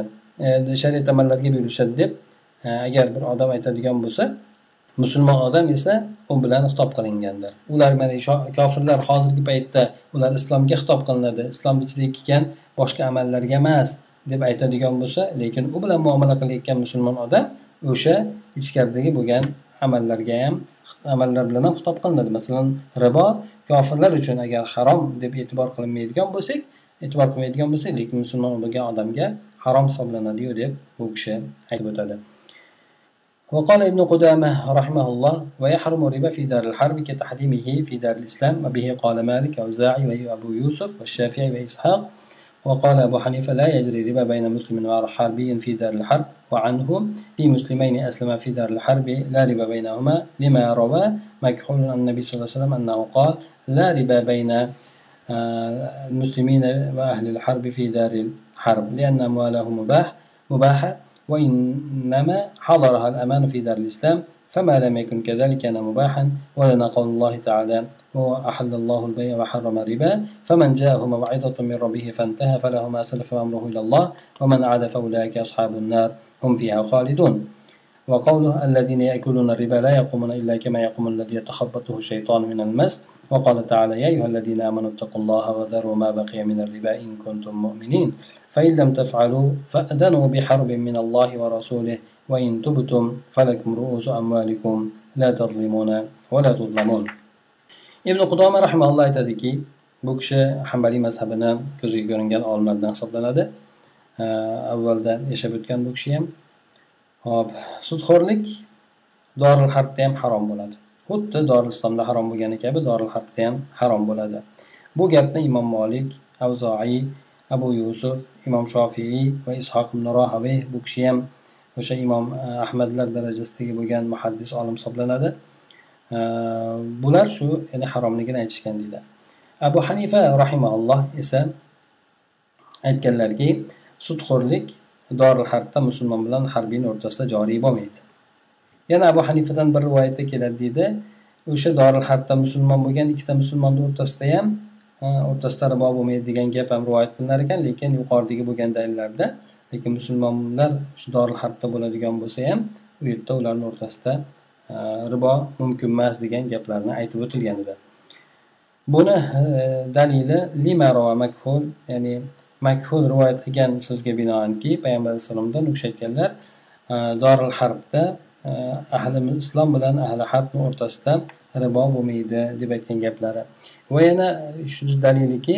shariat amallariga buyurilishadi deb agar bir odam aytadigan bo'lsa musulmon odam esa u bilan xitob qilingandir. Ular mana kofirlar hozirgi paytda ular islomga xitob qilinadi. Islom ichida kelgan boshqa amallarga emas deb aytadigan bo'lsa lekin u bilan muomala qilayotgan musulmon odam o'sha ichkaridagi bo'lgan amallarga ham amallar bilan ham xitob qilinadi. Masalan ribo kofirlar uchun agar harom deb e'tibor qilinmaydigan bo'lsak e'tibor qilmaydigan bo'lsak lekin musulmon bo'lgan odamga harom hisoblanadiyu deb bu kishi aytib o'tadi. وقال ابن قدامة رحمه الله ويحرم الربا في دار الحرب كتحريمه في دار الإسلام وبه قال مالك وزاعي وأبو يوسف والشافعي وإسحاق وقال أبو حنيفة لا يجري ربا بين مسلم وحربي في دار الحرب وعنه في مسلمين أسلم في دار الحرب لا ربا بينهما لما روى مكحول عن النبي صلى الله عليه وسلم أنه قال لا ربا بين المسلمين وأهل الحرب في دار الحرب لأن أموالهم مباح مباحة وإنما حضرها الأمان في دار الإسلام فما لم يكن كذلك كان مباحا ولنا قول الله تعالى هو أحل الله البيع وحرم الربا فمن جاءه موعظة من ربه فانتهى فله ما سلف وأمره إلى الله ومن عاد فأولئك أصحاب النار هم فيها خالدون. وقوله الذين يأكلون الربا لا يقومون إلا كما يقوم الذي يتخبطه الشيطان من المس وقال تعالى يا أيها الذين آمنوا اتقوا الله وذروا ما بقي من الربا إن كنتم مؤمنين. فإن لم تفعلوا فأذنوا بحرب من الله ورسوله وإن تبتم فلكم رؤوس أموالكم لا تظلمون ولا تظلمون. ابن قدامة رحمه الله تذكي bu kishi hambaliy mazhabini ko'ziga ko'ringan olimlardan hisoblanadi. Avvalda yashab o'tgan bu kishi ham hop لك دار الحرب ham حرام bo'ladi. Xuddi dori islomda harom bo'lgani kabi dori harbda ham harom bo'ladi. Bu gapni imom molik avzoiy abu yusuf imom shofiiy va ishoq ibn rohaviy bu kishi ham o'sha imom e, ahmadlar darajasidagi bo'lgan muhaddis olim hisoblanadi. E, bular shu ya'ni haromligini aytishgan deydi. Abu hanifa rahimaulloh esa aytganlarki sudxo'rlik dori harbda musulmon bilan harbiyni o'rtasida joriy bo'lmaydi. Yana abu hanifadan bir rivoyatda keladi deydi. O'sha doril harbda musulmon bo'lgan ikkita musulmonni o'rtasida ham o'rtasida ribo bo'lmaydi degan gap ham rivoyat qilinar ekan lekin yuqoridagi bo'lgan dalillarda lekin musulmonlar shu doril harbda bo'ladigan bo'lsa ham u yerda ularni o'rtasida ribo mumkin emas degan gaplarni aytib o'tilgan edi. Buni dalili limaro makhul ya'ni makhul rivoyat qilgan so'zga binoanki payg'ambar alayhissalomdan u kishi aytganlar doril harbda Э, ahli islom bilan ahli harbni o'rtasida ribo bo'lmaydi deb aytgan gaplari. Va yana shu daliliki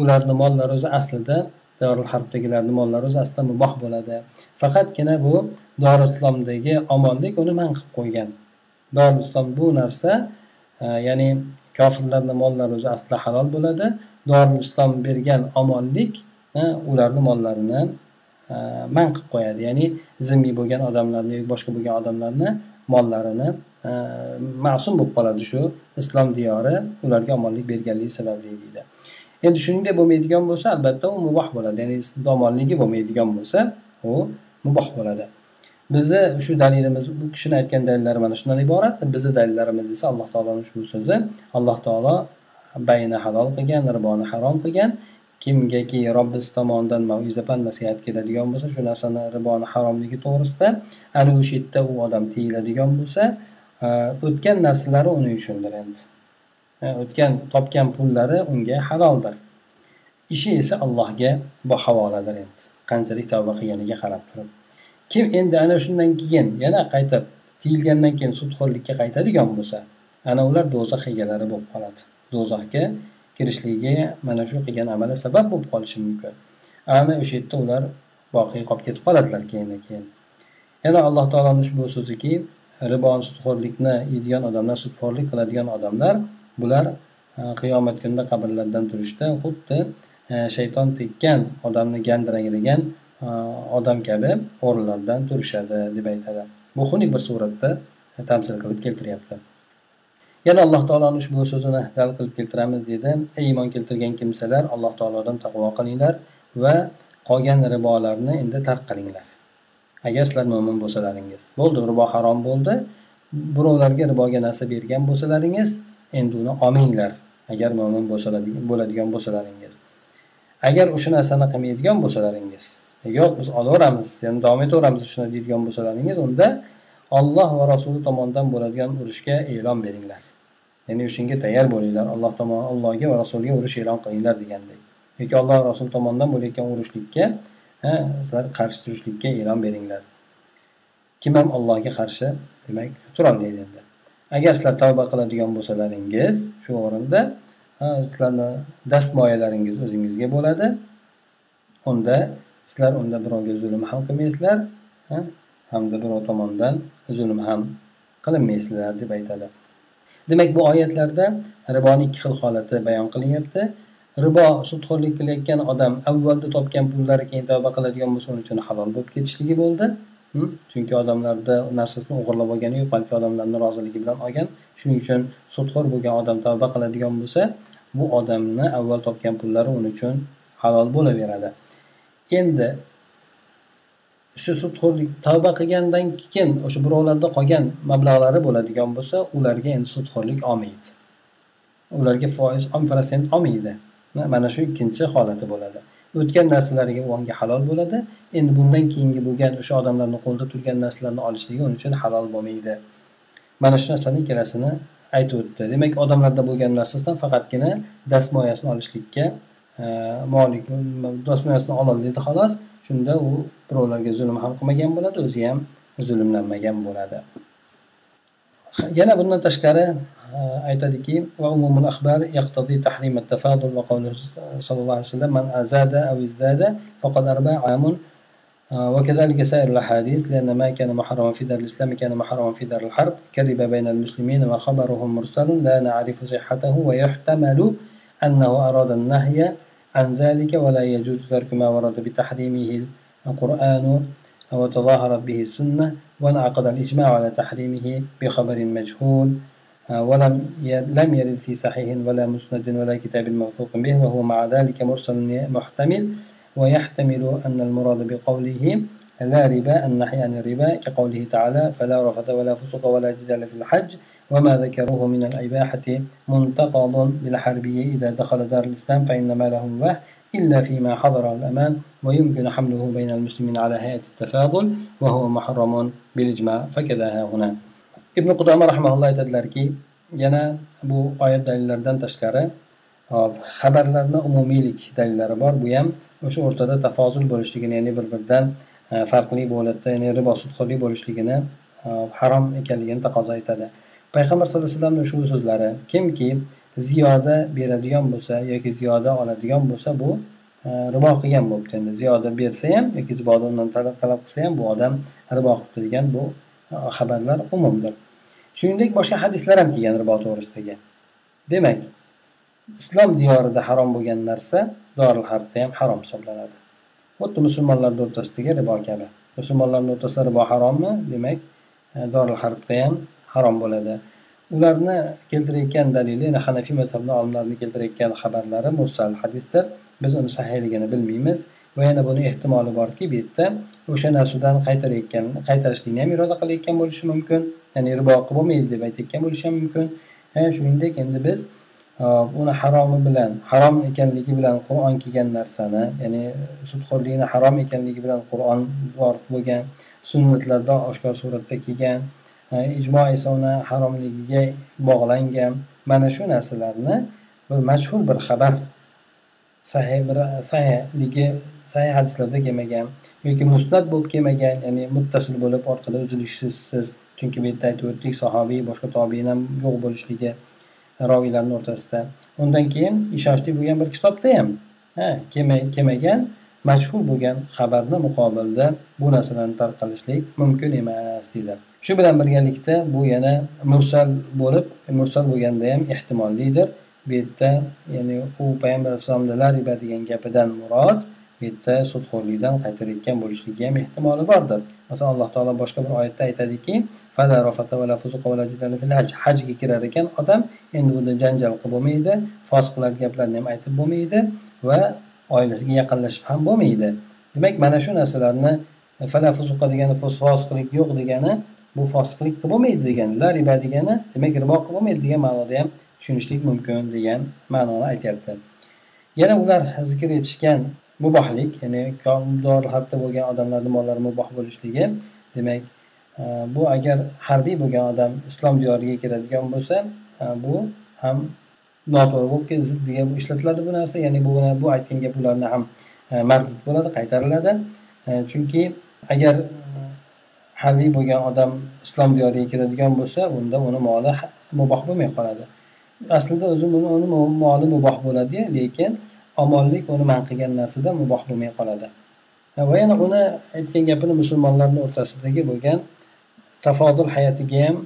ularni mollari o'zi aslida dorul harbdagilarni mollari o'zi aslida muboh bo'ladi. Faqatgina bu dorislomdagi omonlik uni man qilib qo'ygan. Dorislom bu narsa e, ya'ni kofirlarni mollari o'zi aslida halol bo'ladi. Dori islom bergan omonlik e, ularni mollarini Э, man qilib qo'yadi. Ya'ni zimmiy bo'lgan odamlarni yoki boshqa bo'lgan odamlarni mollarini э, ma'sum bo'lib qoladi shu islom diyori ularga omonlik berganligi sababli deydi. Endi shuningdek bo'lmaydigan bo'lsa albatta u muboh bo'ladi. Ya'ni omonligi bo'lmaydigan bo'lsa u muboh bo'ladi. Bizni shu dalilimiz bu kishini aytgan dalillari mana shundan iborat. Bizni dalillarimiz esa alloh taoloni ushbu so'zi. Alloh taolo bayni halol qilgan riboni harom qilgan. Kimgaki robbis tomonidan maiza pand nasihat keladigan bo'lsa shu narsani riboni haromligi to'g'risida ana o'sha yerda u odam tiyiladigan bo'lsa e, o'tgan narsalari uning uchundir endi. E, o'tgan topgan pullari unga haloldir. Ishi esa allohga havoladir endi. Qanchalik tavba qilganiga qarab turib. Kim endi ana shundan keyin yana qaytib tiyilgandan keyin sudxo'rlikka qaytadigan bo'lsa ana ular do'zax egalari bo'lib qoladi. Do'zaxga kirishligiga mana shu qilgan amali sabab bo'lib qolishi mumkin. Ana o'sha yerda ular boqiy qolib ketib qoladilar keyin keyin yana alloh taoloni ushbu so'ziki riboni sudxo'rlikni yeydigan odamlar sudxo'rlik qiladigan odamlar bular e, qiyomat kunida qabrlardan turishda xuddi e, shayton tekkan odamni gandiragan e, odam kabi o'rinlardan turishadi deb aytadi. Bu xunuk bir suratda tamsil qilib keltiryapti. Yana alloh taoloni ushbu so'zini dal qilib keltiramiz deydi ey iymon keltirgan kimsalar alloh taolodan taqvo qilinglar va qolgan ribolarni endi tark qilinglar. Agar sizlar mo'min bo'lsalaringiz bo'ldi ribo harom bo'ldi. Birovlarga riboga narsa bergan bo'lsalaringiz endi uni olmanglar. Agar mo'min bo'ladigan bo'lsalaringiz. Agar o'sha narsani qilmaydigan bo'lsalaringiz yo'q biz olaveramiz yana davom etaveramiz shuni deydigan bo'lsalaringiz unda olloh va rasuli tomonidan bo'ladigan urushga e'lon beringlar. Ya'ni o'shanga tayyor bo'linglar. Alloh tomon allohga va rasuliga urush e'lon qilinglar degandek. Yoki alloh rasul tomonidan bo'layotgan urushlikka sizlar qarshi turishlikka e'lon beringlar. Kim ham allohga qarshi demak turolmaydi endi. Agar sizlar tavba qiladigan bo'lsalaringiz shu o'rinda sizlarni dastmoyalaringiz o'zingizga bo'ladi. Unda sizlar unda birovga zulm ham qilmaysizlar hamda birov tomonidan zulm ham qilinmaysizlar deb aytadi. Demak bu oyatlarda riboni ikki xil holati bayon qilinyapti. Ribo sudxo'rlik qilayotgan odam avvalda topgan pullari keyin tavba qiladigan bo'lsa uning uchun halol bo'lib ketishligi bo'ldi. Hm? Chunki odamlarda narsasini o'g'irlab olgani yo'q balki odamlarni roziligi bilan olgan. Shuning uchun sudxo'r bo'lgan odam tavba qiladigan bo'lsa bu odamni avval topgan pullari uning uchun halol bo'laveradi. Endi shu sudxo'rlik tavba qilgandan keyin o'sha birovlarda qolgan mablag'lari bo'ladigan bo'lsa ularga endi sudxo'rlik olmaydi. Ularga foiz o'n prosent olmaydi. Mana shu ikkinchi holati bo'ladi. O'tgan narsalariga u unga halol bo'ladi. Endi bundan keyingi bo'lgan o'sha odamlarni qo'lida turgan narsalarni olishligi uning uchun halol bo'lmaydi. Mana shu narsani ikkalasini aytib o'tdi. Demak odamlarda bo'lgan narsasidan faqatgina dastmoyasini olishlikka مالك دوست مناسبة الله اللي تخلص شون ده هو برولر جزولم حلقه مجان بولاد وزيام زولم نم مجان بولاد يلا بنا تشكرة ايتا ديكي وعموم الاخبار يقتضي تحريم التفاضل وقول صلى الله عليه وسلم من ازاد أو ازداد فقد أربع عام. آه، وكذلك سائر الاحاديث لأن ما كان محرما في دار الاسلام كان محرما في دار الحرب. كذب بين المسلمين وخبرهم مرسل لا نعرف صحته ويحتمل انه اراد النهي عن ذلك ولا يجوز ترك ما ورد بتحريمه القرآن وتظاهرت به السنة وانعقد الإجماع على تحريمه بخبر مجهول ولم لم يرد في صحيح ولا مسند ولا كتاب موثوق به وهو مع ذلك مرسل محتمل ويحتمل أن المراد بقوله لا ربا النحي عن الربا كقوله تعالى فلا رفث ولا فسق ولا جدال في الحج وما ذكروه من الإباحة منتقض بالحربية إذا دخل دار الإسلام فإنما له مباح إلا فيما حضره الأمان ويمكن حمله بين المسلمين على هيئة التفاضل وهو محرم بالإجماع. فكذا ها هنا. ibn qudoma rahmaulloh aytadilarki yana bu oyat dalillaridan tashqari hop xabarlarni umumiylik dalillari bor bu ham o'sha o'rtada tafozul bo'lishligini ya'ni bir biridan Э, farqli bu ya'ni ribo sudxo'rlik bo'lishligini e, harom ekanligini taqozo etadi. Payg'ambar sallallohu alayhi vasallamni ushbu so'zlari kimki ziyoda beradigan bo'lsa yoki ziyoda oladigan bo'lsa bu e, ribo qilgan bo'libdi. Endi ziyoda bersa ham yoki ziyoda undan talab qilsa ham bu odam ribo qilibdi degan bu e, xabarlar umumdir. Shuningdek boshqa hadislar ham kelgan ribo to'g'risidagi. Demak islom diyorida harom bo'lgan narsa doril harbda ham harom hisoblanadi. Xuddi musulmonlarni o'rtasidagi ribo kabi. Musulmonlarni o'rtasida ribo harommi? Demak e, doril harbda ham harom bo'ladi. Ularni keltirayotgan dalili yani hanafiy mazhabni olimlarini keltirayotgan xabarlari mursal hadisdir. Biz uni sahiyligini bilmaymiz va yana buni ehtimoli borki bu yerda o'sha narsadan qaytarayotgan qaytarishlikni ham iroda qilayotgan bo'lishi mumkin ya'ni ribo qilib bo'lmaydi deb aytayotgan bo'lishi ham mumkin. E, shuningdek endi biz uni haromi bilan harom ekanligi bilan qur'on kelgan narsani ya'ni sudxo'rlikni harom ekanligi bilan qur'on bor bo'lgan sunnatlarda oshkor suratda kelgan ijmo esa uni haromligiga bog'langan. Mana shu narsalarni bir mashhur bir xabar sahih bir sahihligi sahih hadislarda kelmagan yoki musnat bo'lib kelmagan ya'ni muttasil bo'lib orqada uzilishsiz chunki bu yerda aytib o'tdik sahobiy boshqa tobiin ham yo'q bo'lishligi roviylarni o'rtasida. Undan keyin ishonchli bo'lgan bir kitobda ham kelmagan majhul bo'lgan xabarni muqobilda bu narsalarni tarqalishlik mumkin emas deydi. Shu bilan birgalikda bu yana mursal bo'lib mursal bo'lganda ham ehtimollidir. Bu yerda ya'ni u payg'ambar alayhissalomni lariba degan gapidan murod yerda sudxo'rlikdan qaytarayotgan bo'lishligi ham ehtimoli bordir. Masalan alloh taolo boshqa bir oyatda aytadiki hajga kirar ekan odam endi unda janjal qilib bo'lmaydi fosiqlar gaplarni ham aytib bo'lmaydi va oilasiga yaqinlashib ham bo'lmaydi. Demak mana shu narsalarni fala fuzuqa degani fosiqlik yo'q degani bu fosiqlik qilib bo'lmaydi degani la riba degani demak ribo qilib bo'lmaydi degan ma'noda ham tushunishlik mumkin degan ma'noni aytyapti. Yana ular zikr etishgan mubohlik ya'ni harda bo'lgan odamlarni mollari muboh bo'lishligi. Demak e, bu agar harbiy bo'lgan odam islom diyoriga kiradigan bo'lsa e, bu ham noto'g'ri bo'lib ziddiga ishlatiladi bu narsa. Ya'ni bu bu aytgan gaplarni ham e, mardud bo'ladi qaytariladi. Chunki agar harbiy bo'lgan odam islom diyoriga kiradigan bo'lsa unda uni moli muboh bo'lmay qoladi. Aslida o'zi uni moli muboh bo'ladi lekin omonlik uni man qilgan narsada muboh bo'lmay qoladi. Va yana uni aytgan gapini musulmonlarni o'rtasidagi bo'lgan tafodul hayatiga ham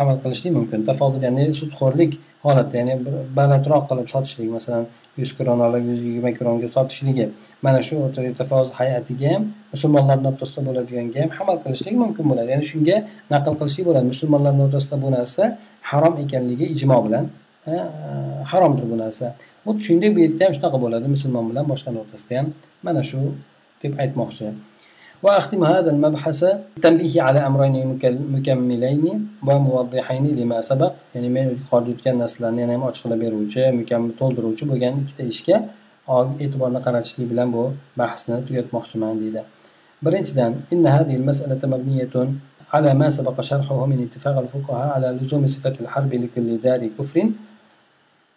amal qilishlik mumkin. Tafodul ya'ni sudxo'rlik holatda ya'ni balandroq qilib sotishlik masalan yuz kron olib yuz yigirma kronga sotishligi. Mana shu o'rtadagi tafozul hayatiga ham musulmonlarni o'rtasida bo'ladiganga ham amal qilishlik mumkin bo'ladi. Ya'ni shunga naql qilishlik bo'ladi. Musulmonlarni o'rtasida bu narsa harom ekanligi ijmo bilan haromdir bu narsa. xuddi shuningdek bu yerda ham shunaqa bo'ladi musulmon bilan boshqani o'rtasida ham mana shu deb aytmoqchi وأختم هذا المبحث بالتنبيه على أمرين مكملين وموضحين لما سبق ya'ni men yuqorida o'tgan narsalarni yana ham ochiqlab beruvchi mukammal to'ldiruvchi bo'lgan ikkita ishga e'tiborni qaratishlik bilan bu bahsni tugatmoqchiman deydi birinchidan إن هذه المسألة مبنية على ما سبق شرحه من اتفاق الفقهاء على لزوم صفة الحرب لكل دار كفر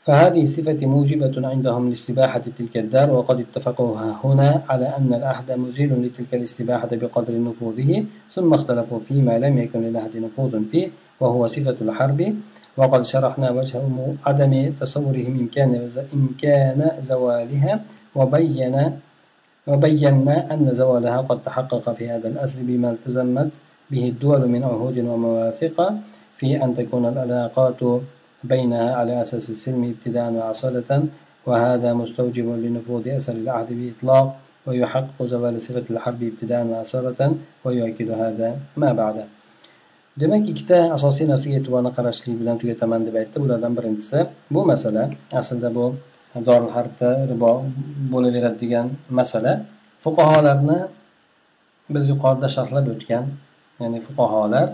فهذه الصفة موجبة عندهم لاستباحة تلك الدار وقد اتفقوا هنا على أن العهد مزيل لتلك الاستباحة بقدر نفوذه ثم اختلفوا فيما لم يكن للعهد نفوذ فيه وهو صفة الحرب. وقد شرحنا وجه عدم تصورهم إمكان إمكان زوالها وبين وبينا أن زوالها قد تحقق في هذا الأسر بما التزمت به الدول من عهود ومواثيق في أن تكون العلاقات بينها على أساس السلم ابتداء وأصالة وهذا مستوجب لنفوذ أثر العهد بإطلاق ويحقق زوال صفة الحرب ابتداء وأصالة ويؤكد هذا ما بعده demak ikkita asosiy narsaga e'tiborni qarashlik bilan tugataman deb aytdi bulardan birinchisi bu masala aslida bu doril harbda ribo bo'laveradi degan masala fuqarolarni biz yuqorida sharhlab o'tgan ya'ni fuqarolar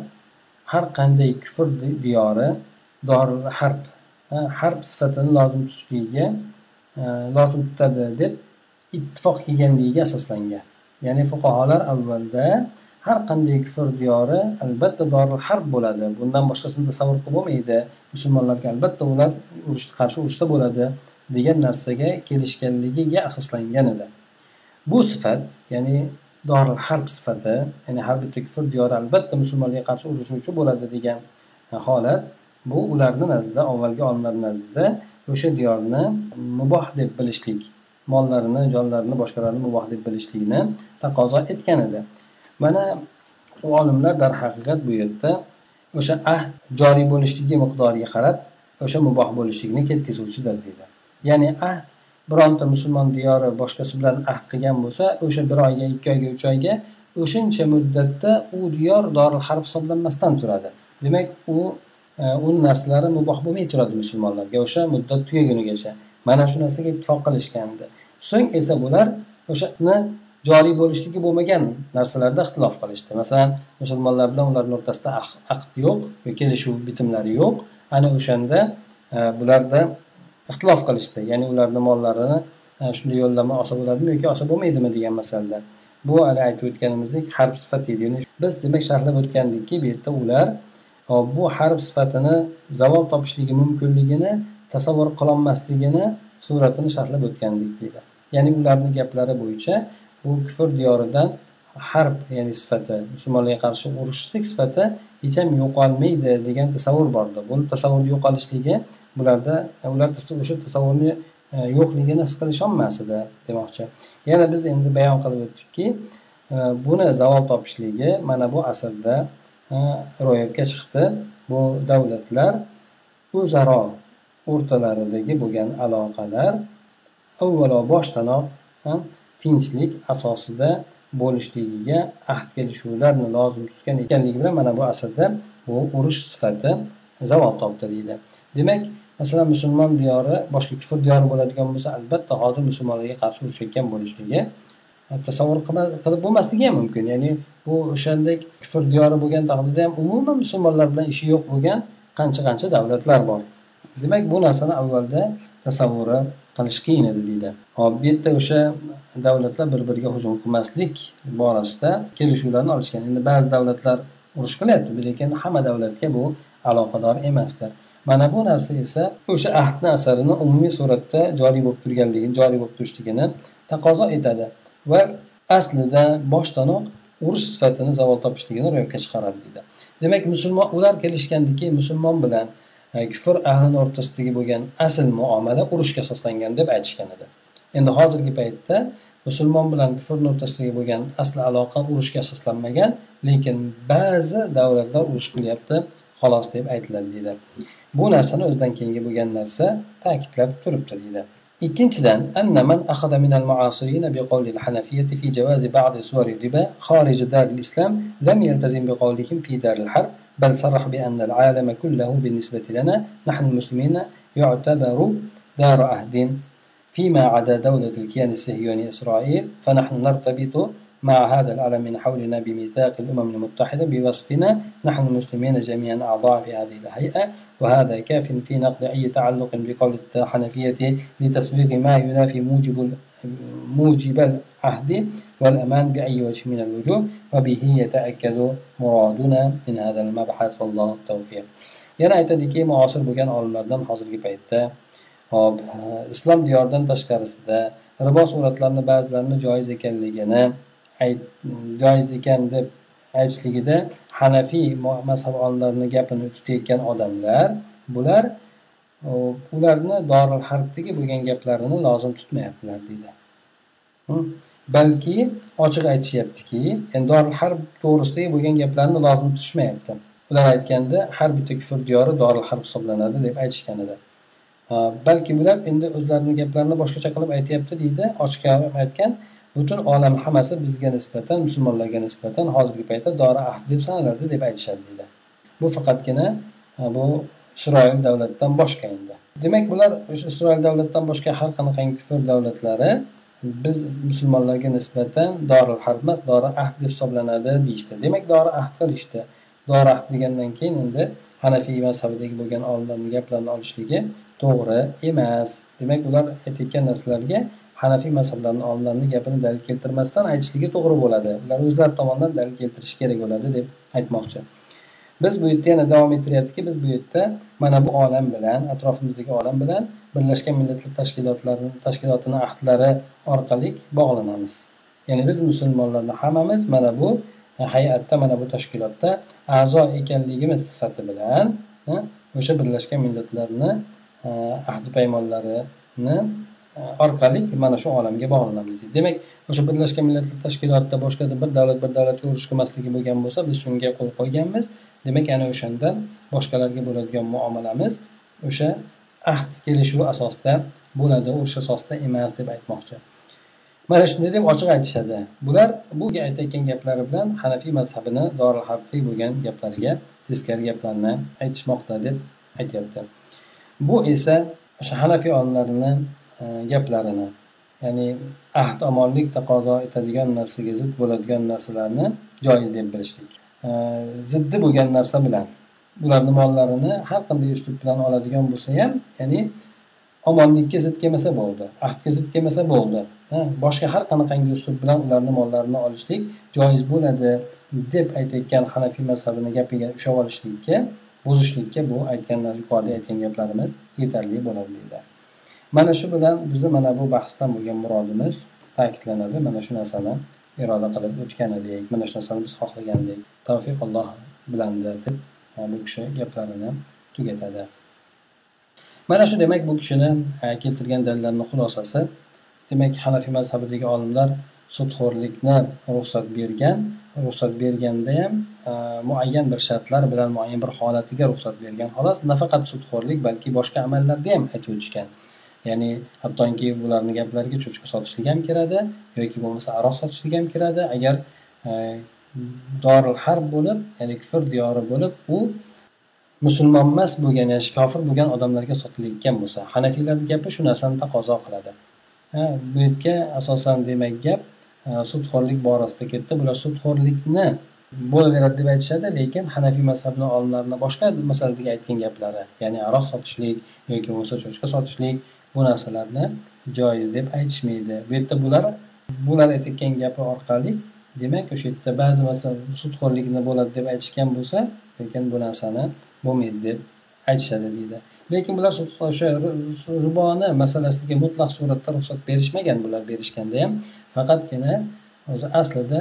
har qanday kufr diyori doril harb harb sifatini lozim tutishligiga e, lozim tutadi deb ittifoq kelganligiga asoslangan. Ya'ni fuqarolar avvalda har qanday kufr diyori albatta doril harb bo'ladi. Bundan boshqasini tasavvur qilib bo'lmaydi. Musulmonlarga albatta ular urushga qarshi urushda bo'ladi degan narsaga kelishganligiga asoslangan edi. Bu sifat ya'ni doril harb sifati ya'ni har bitta kufr diyori albatta musulmonlarga qarshi urushuvchi bo'ladi degan e, holat bu ularni nazdida avvalgi olimlar nazdida o'sha diyorni muboh deb bilishlik mollarini jonlarini boshqalarni muboh deb bilishlikni taqozo etgan edi. Mana u olimlar darhaqiqat bu yerda o'sha ahd joriy bo'lishligi miqdoriga qarab o'sha muboh bo'lishlikni ketkazuvchidir deydi ya'ni ahd bironta musulmon diyori boshqasi bilan ahd qilgan bo'lsa o'sha bir oyga ikki oyga uch oyga o'shancha muddatda u diyor doril harb hisoblanmasdan turadi. Demak u e, uni narsalari muboh bo'lmay turadi musulmonlarga. O'sha muddat tugagunigacha mana shu narsaga ittifoq qilishgandi. So'ng esa bular o'shani joriy bo'lishligi bo'lmagan narsalarda ixtilof qilishdi. Masalan musulmonlar bilan ularni o'rtasida aqd yo'q kelishuv bitimlari yo'q. Ana o'shanda e, bularda ixtilof qilishdi. Ya'ni ularni mollarini e, shunday yo'llama olsa bo'ladimi yoki olsa bo'lmaydimi degan masalada. Bu hali aytib o'tganimizdek harb sifat biz demak sharhlab o'tgandikki bu yerda ular bu harb sifatini zavol topishligi mumkinligini tasavvur qilolmasligini suratini sharhlab o'tgandik deydi. Ya'ni ularni gaplari bo'yicha bu kufr diyoridan harb ya'ni sifati musulmonlarga qarshi urushlik sifati hech ham yo'qolmaydi degan tasavvur bordi. Buni tasavvurni yo'qolishligi bularda ular o'sha tasavvurni e, yo'qligini his qilisholmas edi demoqchi. Yana biz endi bayon qilib o'tdikki e, buni zavol topishligi mana bu asrda ro'yobga chiqdi. Bu davlatlar o'zaro o'rtalaridagi bo'lgan aloqalar avvalo boshdanoq tinchlik asosida bo'lishligiga ahd kelishuvlarni lozim tutgan ekanligi bilan mana bu asrda bu urush sifati zavol topdi deydi. Demak masalan musulmon diyori boshqa kufr diyori bo'ladigan bo'lsa albatta hozir musulmonlarga qarshi urushayotgan bo'lishligi tasavvur qilib bo'lmasligi ham mumkin. Ya'ni bu o'shandek kufr diyori bo'lgan taqdirda ham umuman musulmonlar bilan ishi yo'q bo'lgan qancha qancha davlatlar bor. Demak bu narsani avvalda tasavvuri qilish qiyin edi deydi. Hop bu yerda o'sha davlatlar bir biriga hujum qilmaslik borasida kelishuvlarni olishgan. Endi ba'zi davlatlar urush qilyapti lekin hamma davlatga bu aloqador emaslar mana bu narsa esa o'sha ahdni asarini umumiy suratda joriy bo'lib turganligini joriy bo'lib turishligini taqozo etadi. Va aslida boshdanoq urush sifatini zavol topishligini ro'yobga chiqaradi deydi. Demak musulmon ular kelishgandiki musulmon bilan e, kufr ahlini o'rtasidagi bo'lgan asl muomala urushga asoslangan deb aytishgan edi. Endi hozirgi paytda musulmon bilan kufrni o'rtasidagi bo'lgan asli aloqa urushga asoslanmagan lekin ba'zi davlatlar urush qilyapti xolos deb aytiladi deydi. Bu narsani o'zidan keyingi bo'lgan narsa ta'kidlab turibdi deydi. İkinciden, enne men akhada minel muasirine bi kavlil hanefiyeti fi cevazi ba'di suvari riba harici daril islam lem yeltezim bi kavlihim fi daril harb bel sarrah bi ennel aleme kullehu bin nisbeti lena nahnu muslimine yu'tabaru dar ahdin fima فيما عدا دولة الكيان الصهيوني fe فنحن nartabitu مع هذا العالم من حولنا بميثاق الأمم المتحدة بوصفنا نحن المسلمين جميعا أعضاء في هذه الهيئة وهذا كاف في نقد أي تعلق بقول الحنفية لتسويق ما ينافي موجب موجب العهد والأمان بأي وجه من الوجوه وبه يتأكد مرادنا من هذا المبحث والله التوفيق. yana aytadiki muosir bo'lgan olimlardan hozirgi paytda hop islom diyoridan tashqarisida ribo suratlarini ba'zilarini joiz ekanligini joiz ekan deb aytishligida hanafiy mazhab olimlarini gapini tutayotgan odamlar bular ularni doril harbdagi bo'lgan gaplarini lozim tutmayaptilar deydi. Balki ochiq aytishyaptiki endi doril harb to'g'risidagi bo'lgan gaplarni lozim tutishmayapti. Ular aytganda har bitta kufr diyori doril harb hisoblanadi deb aytishgan edi. Balki bular endi o'zlarini gaplarini boshqacha qilib aytyapti deydi. Ochiq aytgan. Butun olam hammasi bizga nisbatan musulmonlarga nisbatan hozirgi paytda dori ahd deb sanaladi deb aytishadi deydi. Bu faqatgina bu isroil davlatidan boshqa endi. Demak bular o'sha isroil davlatidan boshqa har qanaqangi kufr davlatlari biz musulmonlarga nisbatan doril harb emas dori ahd deb hisoblanadi deyishdi. Demak dori ahd qilishdi. Dori ahd degandan keyin endi hanafiy mazhabidagi bo'lgan olimlarni gaplarini olishligi to'g'ri emas. Demak ular aytayotgan narsalarga hanafiy mazhablarni olimlarini gapini dalil keltirmasdan aytishligi to'g'ri bo'ladi ular o'zlari tomonidan dalil keltirishi kerak bo'ladi deb aytmoqchi. Biz bu yerda yana davom ettiryaptiki biz bu yerda mana bu olam bilan atrofimizdagi olam bilan birlashgan millatlar tashkilotlarini tashkilotini ahdlari orqali bog'lanamiz. Ya'ni biz musulmonlarni hammamiz mana bu e, hay'atda mana bu tashkilotda a'zo ekanligimiz sifati bilan e, o'sha birlashgan millatlarni e, ahdi paymonlarini orqali mana shu olamga bog'lanamiz. Deydi demak o'sha birlashgan millatlar tashkilotida boshqa bir davlat bir davlatga urush qilmasligi bo'lgan bo'lsa biz shunga qo'l qo'yganmiz. Demak ana o'shandan boshqalarga bo'ladigan muomalamiz o'sha ahd kelishuvi asosida bo'ladi urush asosida emas deb aytmoqchi. Mana shunday deb ochiq aytishadi. Bular bu aytayotgan gaplari bilan hanafiy mazhabini doril harbdek bo'lgan gaplariga teskari gaplarni aytishmoqda deb aytyapti. Bu esa o'sha hanafiy olimlarini E, gaplarini ya'ni ahd omonlik taqozo etadigan narsaga zid bo'ladigan narsalarni joiz deb bilishlik. E, ziddi bo'lgan narsa bilan ularni mollarini har qanday uslub bilan oladigan bo'lsa ham ya'ni omonlikka zid kelmasa bo'ldi ahdga zid kelmasa bo'ldi boshqa har qanaqangi uslub bilan ularni mollarini olishlik joiz bo'ladi deb aytayotgan hanafiy mazhabini gapiga ushlab olishlikka buzishlikka bu aytgan yuqorida aytgan gaplarimiz yetarli bo'ladi deydi. Mana shu bilan bizni mana bu bahsdan bo'lgan murodimiz ta'kidlanadi. Mana shu narsani iroda qilib o'tgan edik. Mana shu narsani biz xohlagan edik tavfiq alloh bilandir deb e, bu kishi gaplarini tugatadi. Mana shu demak bu kishini e, keltirgan dalillarni xulosasi demak hanafiy mazhabidagi olimlar sudxo'rlikni ruxsat bergan ruxsat berganda ham e, muayyan bir shartlar bilan muayyan bir holatiga ruxsat bergan. Xolos nafaqat sudxo'rlik balki boshqa amallarda ham aytib o'tishgan. Ya'ni hattoki bularni gaplariga cho'chqa sotishlik ham kiradi yoki bo'lmasa aroq sotishlik ham kiradi. Agar e, dorul harb bo'lib ya'ni kufr diyori bo'lib u musulmon emas bo'lgan ya'ni kofir bo'lgan odamlarga sotilayotgan bo'lsa hanafiylarni gapi shu narsani taqozo qiladi. Bu yerga asosan demak gap e, sudxo'rlik borasida ketdi. Bular sudxo'rlikni bo'laveradi deb aytishadi lekin hanafiy mazhabni olimlarini boshqa masaladagi aytgan gaplari ya'ni aroq sotishlik yoki bo'lmasa cho'chqa sotishlik bu narsalarni joiz deb aytishmaydi. Bu yerda bular bular aytayotgan gapi orqali demak o'sha yerda ba'zi masalan sudxo'rlikni bo'ladi deb aytishgan bo'lsa lekin bu narsani bo'lmaydi deb aytishadi deydi. Lekin bular o'sha riboni masalasiga mutlaq suratda ruxsat berishmagan bular berishganda ham faqatgina o'zi aslida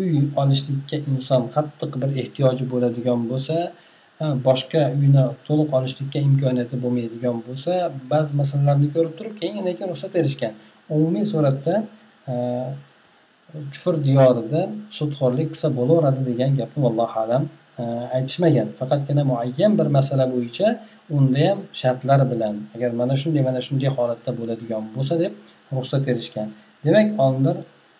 uy olishlikka inson qattiq bir ehtiyoji bo'ladigan bo'lsa boshqa uyni to'liq olishlikka imkoniyati bo'lmaydigan bo'lsa ba'zi masalalarni ko'rib turib keyin lekin ruxsat berishgan umumiy suratda kufr diyorida sudxo'rlik qilsa bo'laveradi degan gapni vallohu alam aytishmagan. Faqatgina muayyan bir masala bo'yicha unda ham shartlar bilan agar mana shunday mana shunday holatda bo'ladigan bo'lsa deb ruxsat berishgan demak olimlar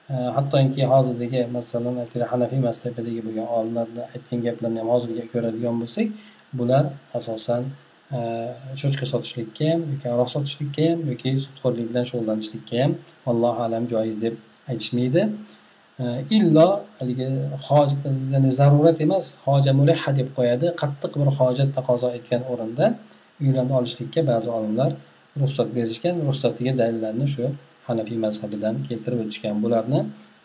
Э, hattoki hozirdagi masalan hanafiy mazhabidagi bo'lgan olimlarni aytgan gaplarini ham hozirga ko'radigan bo'lsak bular asosan e, cho'chqa sotishlikka ham yoki aroq sotishlikka ham yoki sudxo'rlik bilan shug'ullanishlikka ham allohu alam joiz deb aytishmaydi. E, Illo haligi ya'ni zarurat emas hoja muliha deb qo'yadi. Qattiq bir hojat taqozo etgan o'rinda uylarni olishlikka ba'zi olimlar ruxsat berishgan ruxsatiga dalillarni shu hanafiy mazhabidan keltirib o'tishgan bularni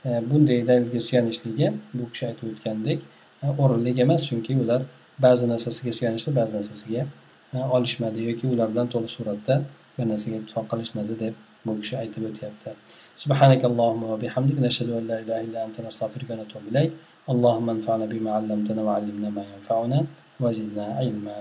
e, bunday dalilga suyanishligi bu kishi aytib o'tgandek e, o'rinli emas chunki ular ba'zi narsasiga suyanishdi ba'zi narsasiga e, olishmadi yoki ular bilan to'liq suratda bir narsaga ittifoq qilishmadi deb bu kishi aytib o'tyapti سبحانك اللهم وبحمدك نشهد أن لا إله إلا أنت نستغفرك ونتوب إليك اللهم انفعنا بما علمتنا وعلمنا ما ينفعنا وزدنا علما